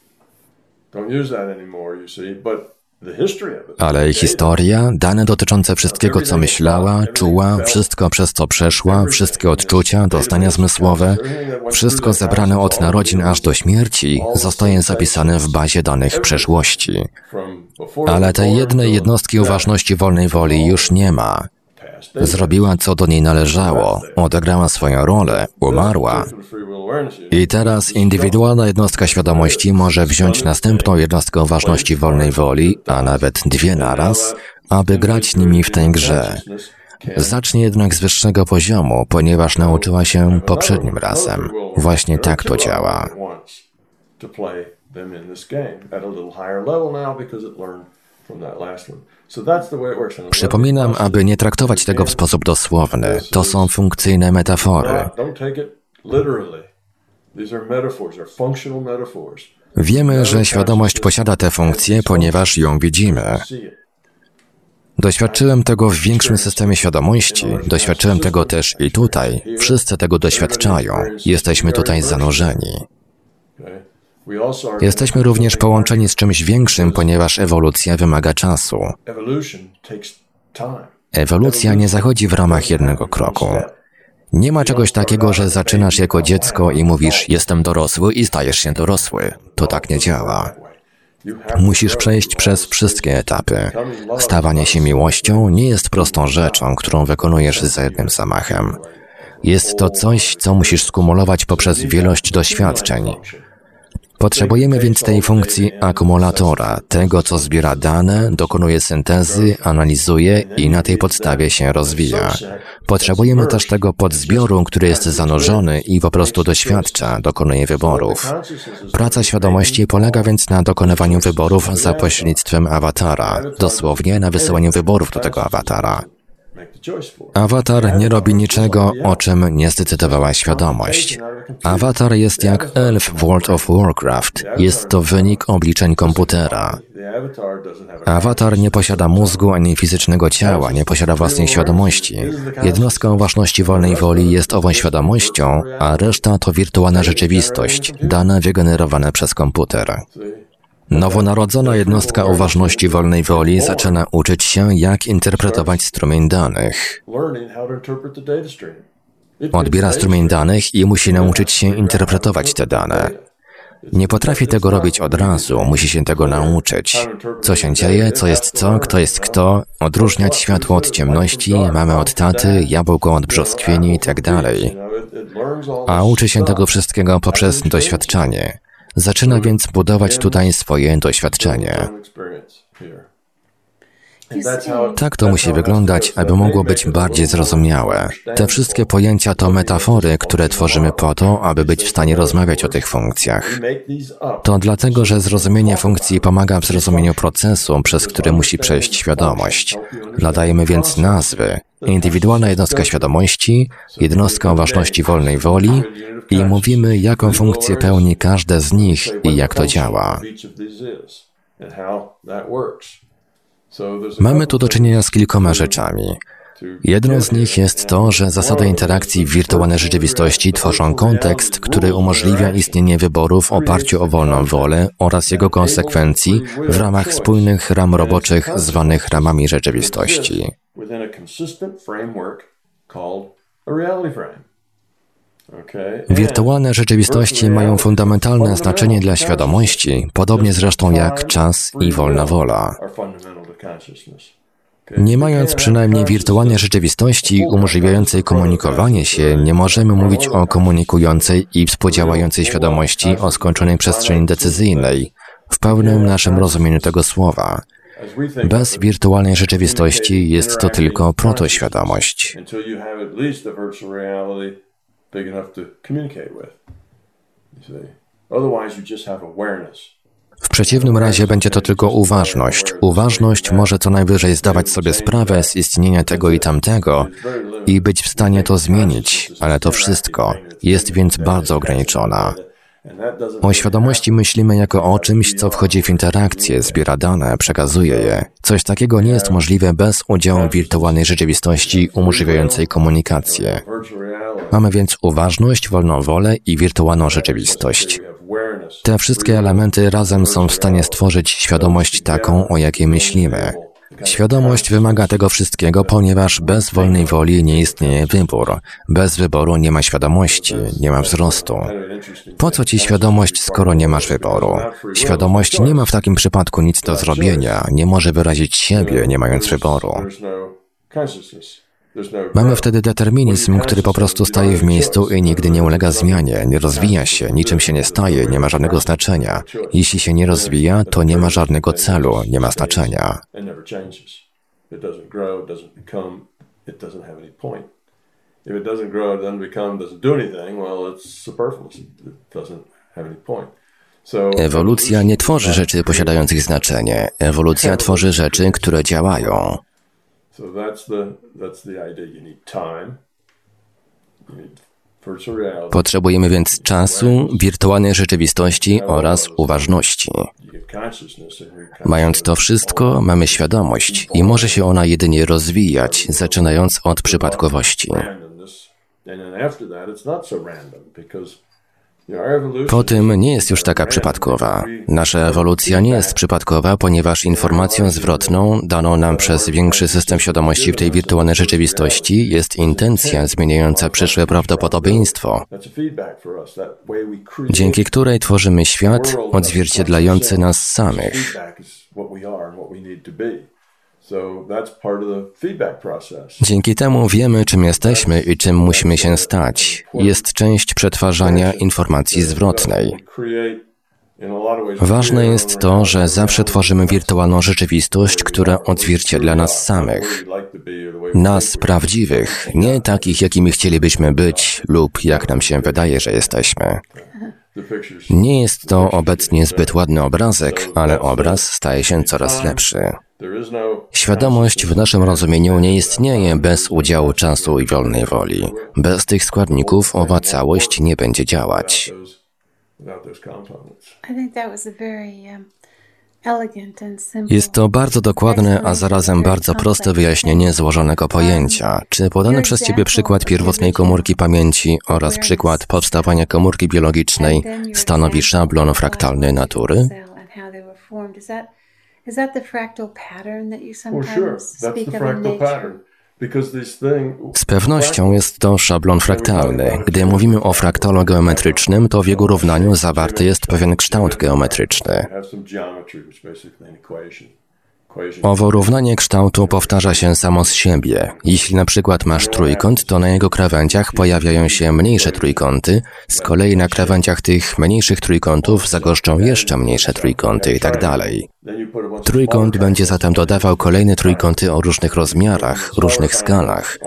Ale historia, dane dotyczące wszystkiego, co myślała, czuła, wszystko przez co przeszła, wszystkie odczucia, doznania zmysłowe, wszystko zebrane od narodzin aż do śmierci, zostaje zapisane w bazie danych przeszłości. Ale tej jednej jednostki uważności wolnej woli już nie ma. Zrobiła, co do niej należało, odegrała swoją rolę, umarła. I teraz indywidualna jednostka świadomości może wziąć następną jednostkę ważności wolnej woli, a nawet dwie naraz, aby grać nimi w tej grze. Zacznie jednak z wyższego poziomu, ponieważ nauczyła się poprzednim razem. Właśnie tak to działa. Przypominam, aby nie traktować tego w sposób dosłowny. To są funkcyjne metafory. Wiemy, że świadomość posiada te funkcje, ponieważ ją widzimy. Doświadczyłem tego w większym systemie świadomości, doświadczyłem tego też i tutaj. Wszyscy tego doświadczają. Jesteśmy tutaj zanurzeni. Jesteśmy również połączeni z czymś większym, ponieważ ewolucja wymaga czasu. Ewolucja nie zachodzi w ramach jednego kroku. Nie ma czegoś takiego, że zaczynasz jako dziecko i mówisz: Jestem dorosły i stajesz się dorosły. To tak nie działa. Musisz przejść przez wszystkie etapy. Stawanie się miłością nie jest prostą rzeczą, którą wykonujesz za jednym zamachem. Jest to coś, co musisz skumulować poprzez wielość doświadczeń. Potrzebujemy więc tej funkcji akumulatora, tego co zbiera dane, dokonuje syntezy, analizuje i na tej podstawie się rozwija. Potrzebujemy też tego podzbioru, który jest zanurzony i po prostu doświadcza, dokonuje wyborów. Praca świadomości polega więc na dokonywaniu wyborów za pośrednictwem awatara, dosłownie na wysyłaniu wyborów do tego awatara. Awatar nie robi niczego, o czym nie zdecydowała świadomość. Awatar jest jak elf w World of Warcraft. Jest to wynik obliczeń komputera. Awatar nie posiada mózgu ani fizycznego ciała, nie posiada własnej świadomości. Jednostką ważności wolnej woli jest ową świadomością, a reszta to wirtualna rzeczywistość, dane wygenerowane przez komputer. Nowonarodzona jednostka o ważności wolnej woli zaczyna uczyć się, jak interpretować strumień danych. Odbiera strumień danych i musi nauczyć się interpretować te dane. Nie potrafi tego robić od razu, musi się tego nauczyć. Co się dzieje, co jest co, kto jest kto, odróżniać światło od ciemności, mamę od taty, jabłko od brzoskwini itd. Tak A uczy się tego wszystkiego poprzez doświadczanie. Zaczyna więc budować tutaj swoje doświadczenie. Tak to musi wyglądać, aby mogło być bardziej zrozumiałe. Te wszystkie pojęcia to metafory, które tworzymy po to, aby być w stanie rozmawiać o tych funkcjach. To dlatego, że zrozumienie funkcji pomaga w zrozumieniu procesu, przez który musi przejść świadomość. Nadajemy więc nazwy. Indywidualna jednostka świadomości, jednostka o ważności wolnej woli i mówimy, jaką funkcję pełni każde z nich i jak to działa. Mamy tu do czynienia z kilkoma rzeczami. Jedną z nich jest to, że zasady interakcji w wirtualnej rzeczywistości tworzą kontekst, który umożliwia istnienie wyboru w oparciu o wolną wolę oraz jego konsekwencji w ramach spójnych ram roboczych zwanych ramami rzeczywistości. Wirtualne rzeczywistości mają fundamentalne znaczenie dla świadomości, podobnie zresztą jak czas i wolna wola. Nie mając przynajmniej wirtualnej rzeczywistości umożliwiającej komunikowanie się, nie możemy mówić o komunikującej i współdziałającej świadomości o skończonej przestrzeni decyzyjnej, w pełnym naszym rozumieniu tego słowa. Bez wirtualnej rzeczywistości jest to tylko protoświadomość. Otherwise, you just have awareness. W przeciwnym razie będzie to tylko uważność. Uważność może co najwyżej zdawać sobie sprawę z istnienia tego i tamtego i być w stanie to zmienić, ale to wszystko jest więc bardzo ograniczona. O świadomości myślimy jako o czymś, co wchodzi w interakcję, zbiera dane, przekazuje je. Coś takiego nie jest możliwe bez udziału wirtualnej rzeczywistości umożliwiającej komunikację. Mamy więc uważność, wolną wolę i wirtualną rzeczywistość. Te wszystkie elementy razem są w stanie stworzyć świadomość taką, o jakiej myślimy. Świadomość wymaga tego wszystkiego, ponieważ bez wolnej woli nie istnieje wybór. Bez wyboru nie ma świadomości, nie ma wzrostu. Po co ci świadomość, skoro nie masz wyboru? Świadomość nie ma w takim przypadku nic do zrobienia, nie może wyrazić siebie, nie mając wyboru. Mamy wtedy determinizm, który po prostu staje w miejscu i nigdy nie ulega zmianie, nie rozwija się, niczym się nie staje, nie ma żadnego znaczenia. Jeśli się nie rozwija, to nie ma żadnego celu, nie ma znaczenia. Ewolucja nie tworzy rzeczy posiadających znaczenie. Ewolucja tworzy rzeczy, które działają. So that's the, that's the idea. You need time. You need Potrzebujemy więc czasu, wirtualnej rzeczywistości oraz uważności. Mając to wszystko, mamy świadomość i może się ona jedynie rozwijać, zaczynając od przypadkowości. Po tym nie jest już taka przypadkowa. Nasza ewolucja nie jest przypadkowa, ponieważ informacją zwrotną daną nam przez większy system świadomości w tej wirtualnej rzeczywistości jest intencja zmieniająca przyszłe prawdopodobieństwo, dzięki której tworzymy świat odzwierciedlający nas samych. Dzięki temu wiemy, czym jesteśmy i czym musimy się stać. Jest część przetwarzania informacji zwrotnej. Ważne jest to, że zawsze tworzymy wirtualną rzeczywistość, która odzwierciedla nas samych. Nas prawdziwych, nie takich, jakimi chcielibyśmy być lub jak nam się wydaje, że jesteśmy. Nie jest to obecnie zbyt ładny obrazek, ale obraz staje się coraz lepszy. Świadomość w naszym rozumieniu nie istnieje bez udziału czasu i wolnej woli. Bez tych składników owa całość nie będzie działać. Jest to bardzo dokładne, a zarazem bardzo proste wyjaśnienie złożonego pojęcia. Czy podany przez Ciebie przykład pierwotnej komórki pamięci oraz przykład powstawania komórki biologicznej stanowi szablon fraktalny natury? Is that the fractal pattern that you sometimes speak of in nature? Z pewnością jest to szablon fraktalny. Gdy mówimy o fraktalu geometrycznym, to w jego równaniu zawarty jest pewien kształt geometryczny. Owo równanie kształtu powtarza się samo z siebie. Jeśli na przykład masz trójkąt, to na jego krawędziach pojawiają się mniejsze trójkąty, z kolei na krawędziach tych mniejszych trójkątów zagoszczą jeszcze mniejsze trójkąty i tak dalej. Trójkąt będzie zatem dodawał kolejne trójkąty o różnych rozmiarach, różnych skalach.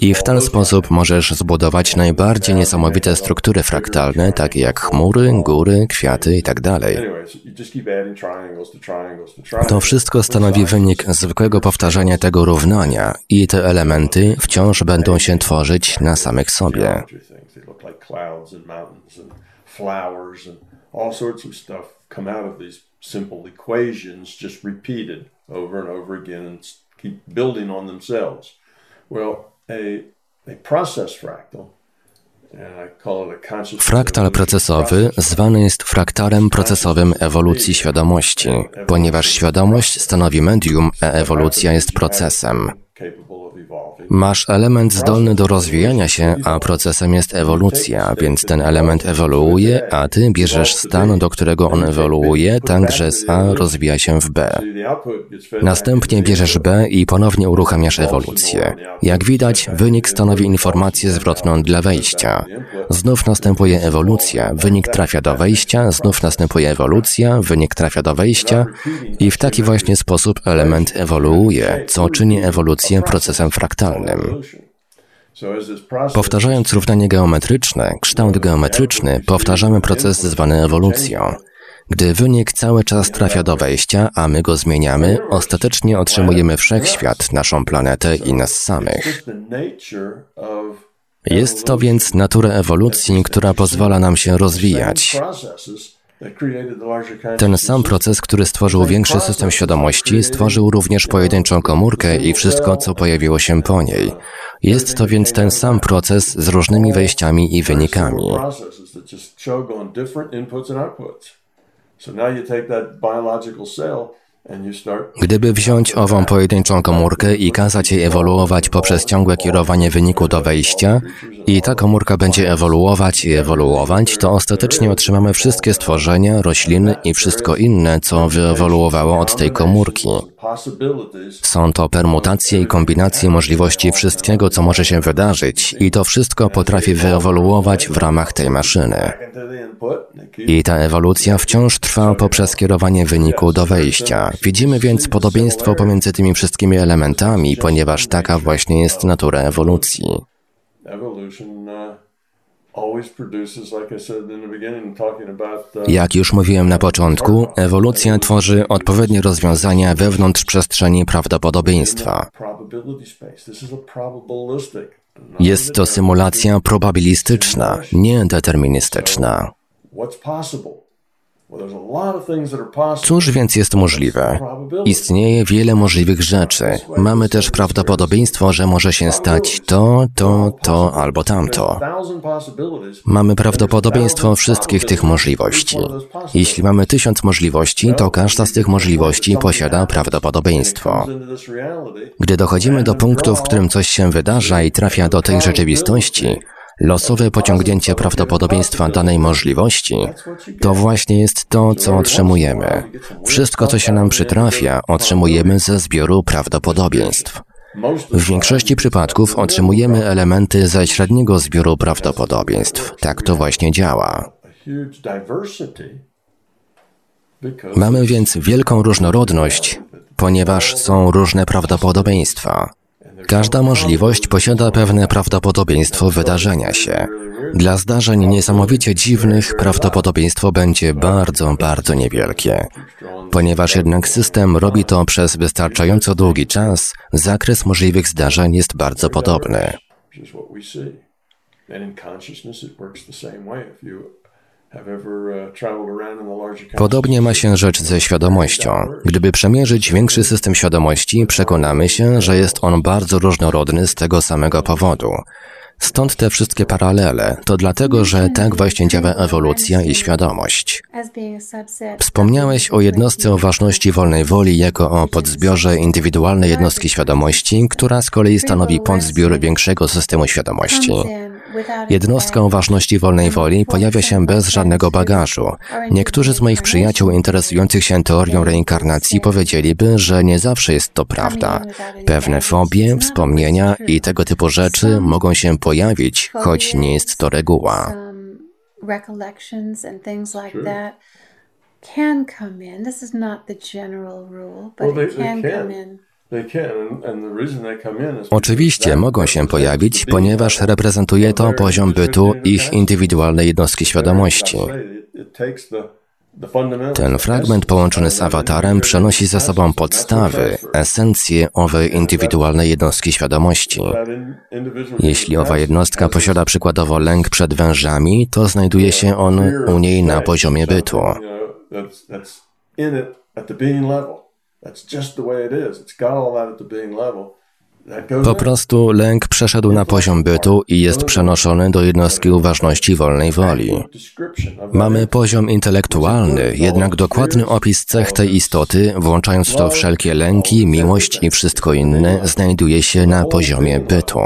I w ten sposób możesz zbudować najbardziej niesamowite struktury fraktalne, takie jak chmury, góry, kwiaty itd. To wszystko stanowi wynik zwykłego powtarzania tego równania i te elementy wciąż będą się tworzyć na samych sobie. all sorts of stuff come out of these simple equations just repeated over and over again and keep building on themselves. Well, a, a process fractal Fraktal procesowy zwany jest fraktalem procesowym ewolucji świadomości, ponieważ świadomość stanowi medium, a ewolucja jest procesem. Masz element zdolny do rozwijania się, a procesem jest ewolucja, więc ten element ewoluuje, a ty bierzesz stan, do którego on ewoluuje, tak że z A rozwija się w B. Następnie bierzesz B i ponownie uruchamiasz ewolucję. Jak widać, wynik stanowi informację zwrotną dla wejścia. Znów następuje ewolucja, wynik trafia do wejścia, znów następuje ewolucja, wynik trafia do wejścia i w taki właśnie sposób element ewoluuje, co czyni ewolucję procesem fraktalnym. Powtarzając równanie geometryczne, kształt geometryczny, powtarzamy proces zwany ewolucją. Gdy wynik cały czas trafia do wejścia, a my go zmieniamy, ostatecznie otrzymujemy wszechświat, naszą planetę i nas samych. Jest to więc natura ewolucji, która pozwala nam się rozwijać. Ten sam proces, który stworzył większy system świadomości, stworzył również pojedynczą komórkę i wszystko, co pojawiło się po niej. Jest to więc ten sam proces z różnymi wejściami i wynikami. Gdyby wziąć ową pojedynczą komórkę i kazać jej ewoluować poprzez ciągłe kierowanie wyniku do wejścia, i ta komórka będzie ewoluować i ewoluować, to ostatecznie otrzymamy wszystkie stworzenia, rośliny i wszystko inne, co wyewoluowało od tej komórki. Są to permutacje i kombinacje możliwości wszystkiego, co może się wydarzyć, i to wszystko potrafi wyewoluować w ramach tej maszyny. I ta ewolucja wciąż trwa poprzez kierowanie wyniku do wejścia. Widzimy więc podobieństwo pomiędzy tymi wszystkimi elementami, ponieważ taka właśnie jest natura ewolucji. Jak już mówiłem na początku, ewolucja tworzy odpowiednie rozwiązania wewnątrz przestrzeni prawdopodobieństwa. Jest to symulacja probabilistyczna, nie deterministyczna. Cóż więc jest możliwe? Istnieje wiele możliwych rzeczy. Mamy też prawdopodobieństwo, że może się stać to, to, to albo tamto. Mamy prawdopodobieństwo wszystkich tych możliwości. Jeśli mamy tysiąc możliwości, to każda z tych możliwości posiada prawdopodobieństwo. Gdy dochodzimy do punktu, w którym coś się wydarza i trafia do tej rzeczywistości, Losowe pociągnięcie prawdopodobieństwa danej możliwości to właśnie jest to, co otrzymujemy. Wszystko, co się nam przytrafia, otrzymujemy ze zbioru prawdopodobieństw. W większości przypadków otrzymujemy elementy ze średniego zbioru prawdopodobieństw. Tak to właśnie działa. Mamy więc wielką różnorodność, ponieważ są różne prawdopodobieństwa. Każda możliwość posiada pewne prawdopodobieństwo wydarzenia się. Dla zdarzeń niesamowicie dziwnych prawdopodobieństwo będzie bardzo, bardzo niewielkie. Ponieważ jednak system robi to przez wystarczająco długi czas, zakres możliwych zdarzeń jest bardzo podobny. Podobnie ma się rzecz ze świadomością. Gdyby przemierzyć większy system świadomości, przekonamy się, że jest on bardzo różnorodny z tego samego powodu. Stąd te wszystkie paralele. To dlatego, że tak właśnie działa ewolucja i świadomość. Wspomniałeś o jednostce o ważności wolnej woli jako o podzbiorze indywidualnej jednostki świadomości, która z kolei stanowi podzbiór większego systemu świadomości. Jednostka o ważności wolnej woli pojawia się bez żadnego bagażu. Niektórzy z moich przyjaciół interesujących się teorią reinkarnacji powiedzieliby, że nie zawsze jest to prawda. Pewne fobie, wspomnienia i tego typu rzeczy mogą się pojawić, choć nie jest to reguła. can come in. This is not the general rule, but Well, they- it can. come in. Oczywiście mogą się pojawić, ponieważ reprezentuje to poziom bytu ich indywidualnej jednostki świadomości. Ten fragment połączony z awatarem przenosi za sobą podstawy, esencję owej indywidualnej jednostki świadomości. Jeśli owa jednostka posiada przykładowo lęk przed wężami, to znajduje się on u niej na poziomie bytu. Po prostu lęk przeszedł na poziom bytu i jest przenoszony do jednostki uważności wolnej woli. Mamy poziom intelektualny, jednak dokładny opis cech tej istoty, włączając w to wszelkie lęki, miłość i wszystko inne, znajduje się na poziomie bytu.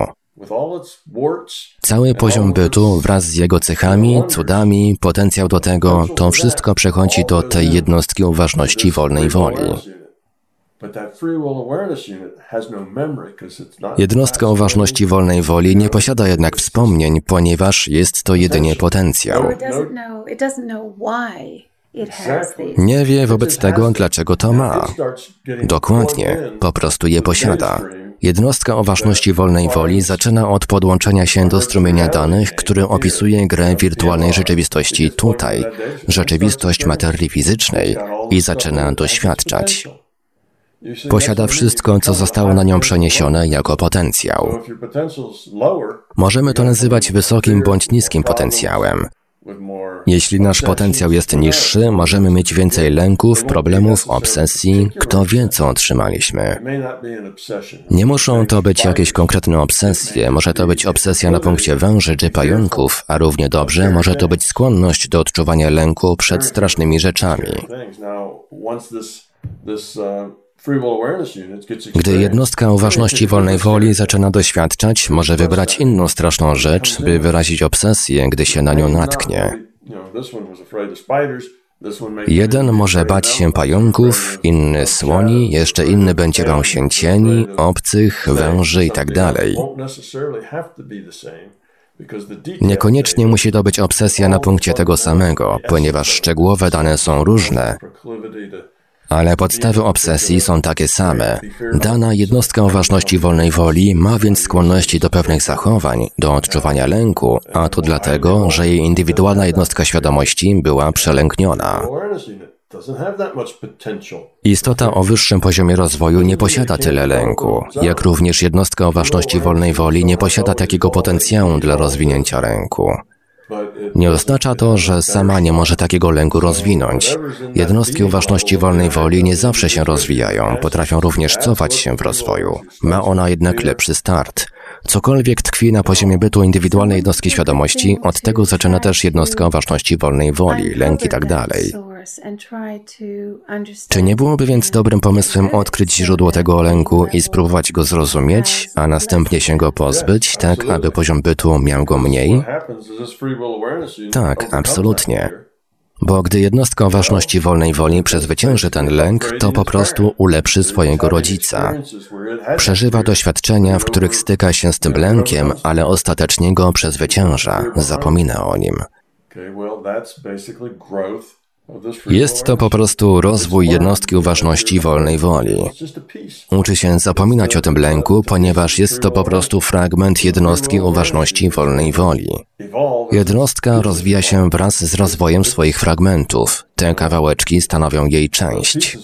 Cały poziom bytu wraz z jego cechami, cudami, potencjał do tego, to wszystko przechodzi do tej jednostki uważności wolnej woli. Jednostka uważności wolnej woli nie posiada jednak wspomnień, ponieważ jest to jedynie potencjał. It doesn't know. It doesn't know why it has these. Nie wie wobec tego, dlaczego to ma. Dokładnie, po prostu je posiada. Jednostka o ważności wolnej woli zaczyna od podłączenia się do strumienia danych, który opisuje grę wirtualnej rzeczywistości tutaj, rzeczywistość materii fizycznej i zaczyna doświadczać. Posiada wszystko, co zostało na nią przeniesione jako potencjał. Możemy to nazywać wysokim bądź niskim potencjałem. Jeśli nasz potencjał jest niższy, możemy mieć więcej lęków, problemów, obsesji. Kto wie, co otrzymaliśmy. Nie muszą to być jakieś konkretne obsesje, może to być obsesja na punkcie węży czy pająków, a równie dobrze może to być skłonność do odczuwania lęku przed strasznymi rzeczami. Gdy jednostka uważności wolnej woli zaczyna doświadczać, może wybrać inną straszną rzecz, by wyrazić obsesję, gdy się na nią natknie. Jeden może bać się pająków, inny słoni, jeszcze inny będzie bał się cieni, obcych, węży itd. Niekoniecznie musi to być obsesja na punkcie tego samego, ponieważ szczegółowe dane są różne, ale podstawy obsesji są takie same. Dana jednostka o ważności wolnej woli ma więc skłonności do pewnych zachowań, do odczuwania lęku, a to dlatego, że jej indywidualna jednostka świadomości była przelękniona. Istota o wyższym poziomie rozwoju nie posiada tyle lęku, jak również jednostka o ważności wolnej woli nie posiada takiego potencjału dla rozwinięcia lęku. Nie oznacza to, że sama nie może takiego lęku rozwinąć. Jednostki uważności wolnej woli nie zawsze się rozwijają, potrafią również cofać się w rozwoju. Ma ona jednak lepszy start. Cokolwiek tkwi na poziomie bytu indywidualnej jednostki świadomości, od tego zaczyna też jednostka uważności wolnej woli, lęk i tak dalej. Czy nie byłoby więc dobrym pomysłem odkryć źródło tego lęku i spróbować go zrozumieć, a następnie się go pozbyć, tak aby poziom bytu miał go mniej? Tak, absolutnie. Bo gdy jednostka o ważności wolnej woli przezwycięży ten lęk, to po prostu ulepszy swojego rodzica. Przeżywa doświadczenia, w których styka się z tym lękiem, ale ostatecznie go przezwycięża, zapomina o nim. Jest to po prostu rozwój jednostki uważności wolnej woli. Uczy się zapominać o tym lęku, ponieważ jest to po prostu fragment jednostki uważności wolnej woli. Jednostka rozwija się wraz z rozwojem swoich fragmentów. Te kawałeczki stanowią jej część.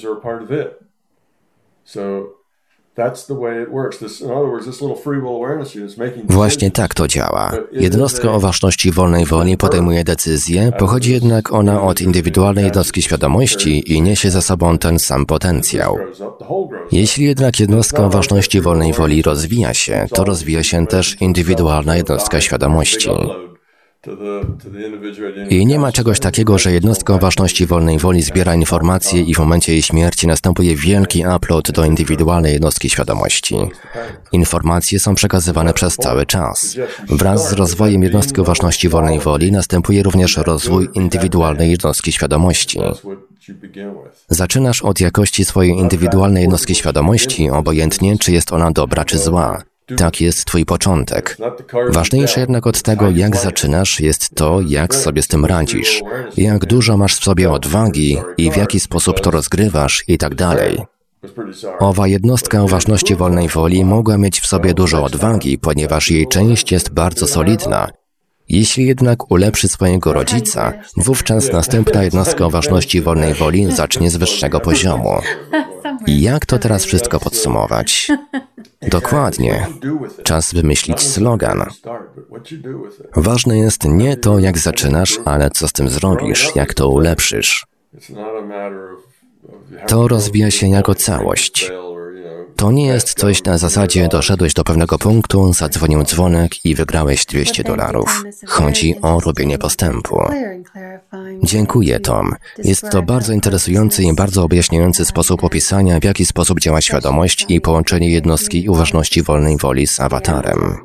Właśnie tak to działa. Jednostka o ważności wolnej woli podejmuje decyzje, pochodzi jednak ona od indywidualnej jednostki świadomości i niesie za sobą ten sam potencjał. Jeśli jednak jednostka o ważności wolnej woli rozwija się, to rozwija się też indywidualna jednostka świadomości. I nie ma czegoś takiego, że jednostka o ważności wolnej woli zbiera informacje i w momencie jej śmierci następuje wielki upload do indywidualnej jednostki świadomości. Informacje są przekazywane przez cały czas. Wraz z rozwojem jednostki o ważności wolnej woli następuje również rozwój indywidualnej jednostki świadomości. Zaczynasz od jakości swojej indywidualnej jednostki świadomości, obojętnie czy jest ona dobra czy zła. Tak jest twój początek. Ważniejsze jednak od tego, jak zaczynasz, jest to, jak sobie z tym radzisz, jak dużo masz w sobie odwagi i w jaki sposób to rozgrywasz i tak dalej. Owa jednostka o ważności wolnej woli mogła mieć w sobie dużo odwagi, ponieważ jej część jest bardzo solidna. Jeśli jednak ulepszy swojego rodzica, wówczas następna jednostka o ważności wolnej woli zacznie z wyższego poziomu. I jak to teraz wszystko podsumować? Dokładnie. Czas wymyślić slogan. Ważne jest nie to, jak zaczynasz, ale co z tym zrobisz, jak to ulepszysz. To rozwija się jako całość. To nie jest coś na zasadzie doszedłeś do pewnego punktu, zadzwonił dzwonek i wygrałeś 200 dolarów. Chodzi o robienie postępu. Dziękuję, Tom. Jest to bardzo interesujący i bardzo objaśniający sposób opisania, w jaki sposób działa świadomość i połączenie jednostki uważności wolnej woli z awatarem.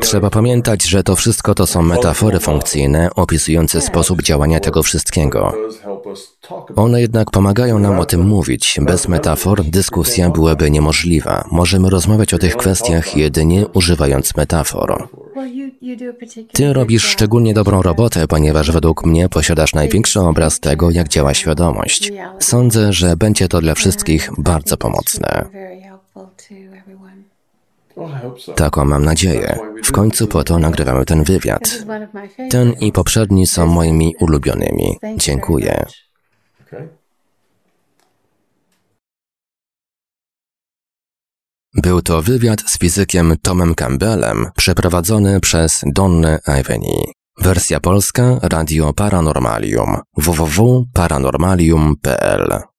Trzeba pamiętać, że to wszystko to są metafory funkcyjne opisujące sposób działania tego wszystkiego. One jednak pomagają nam o tym mówić. Bez metafor dyskusja byłaby niemożliwa. Możemy rozmawiać o tych kwestiach jedynie używając metafor. Ty robisz szczególnie dobrą robotę, ponieważ według mnie posiadasz największy obraz tego, jak działa świadomość. Sądzę, że będzie to dla wszystkich bardzo pomocne. Very helpful to everyone. Well, I hope so. Taką mam nadzieję. W końcu po to nagrywamy ten wywiad. Ten i poprzedni są moimi ulubionymi. Dziękuję. Był to wywiad z fizykiem Tomem Campbellem przeprowadzony przez Donnę Ivany. Wersja polska Radio Paranormalium www.paranormalium.pl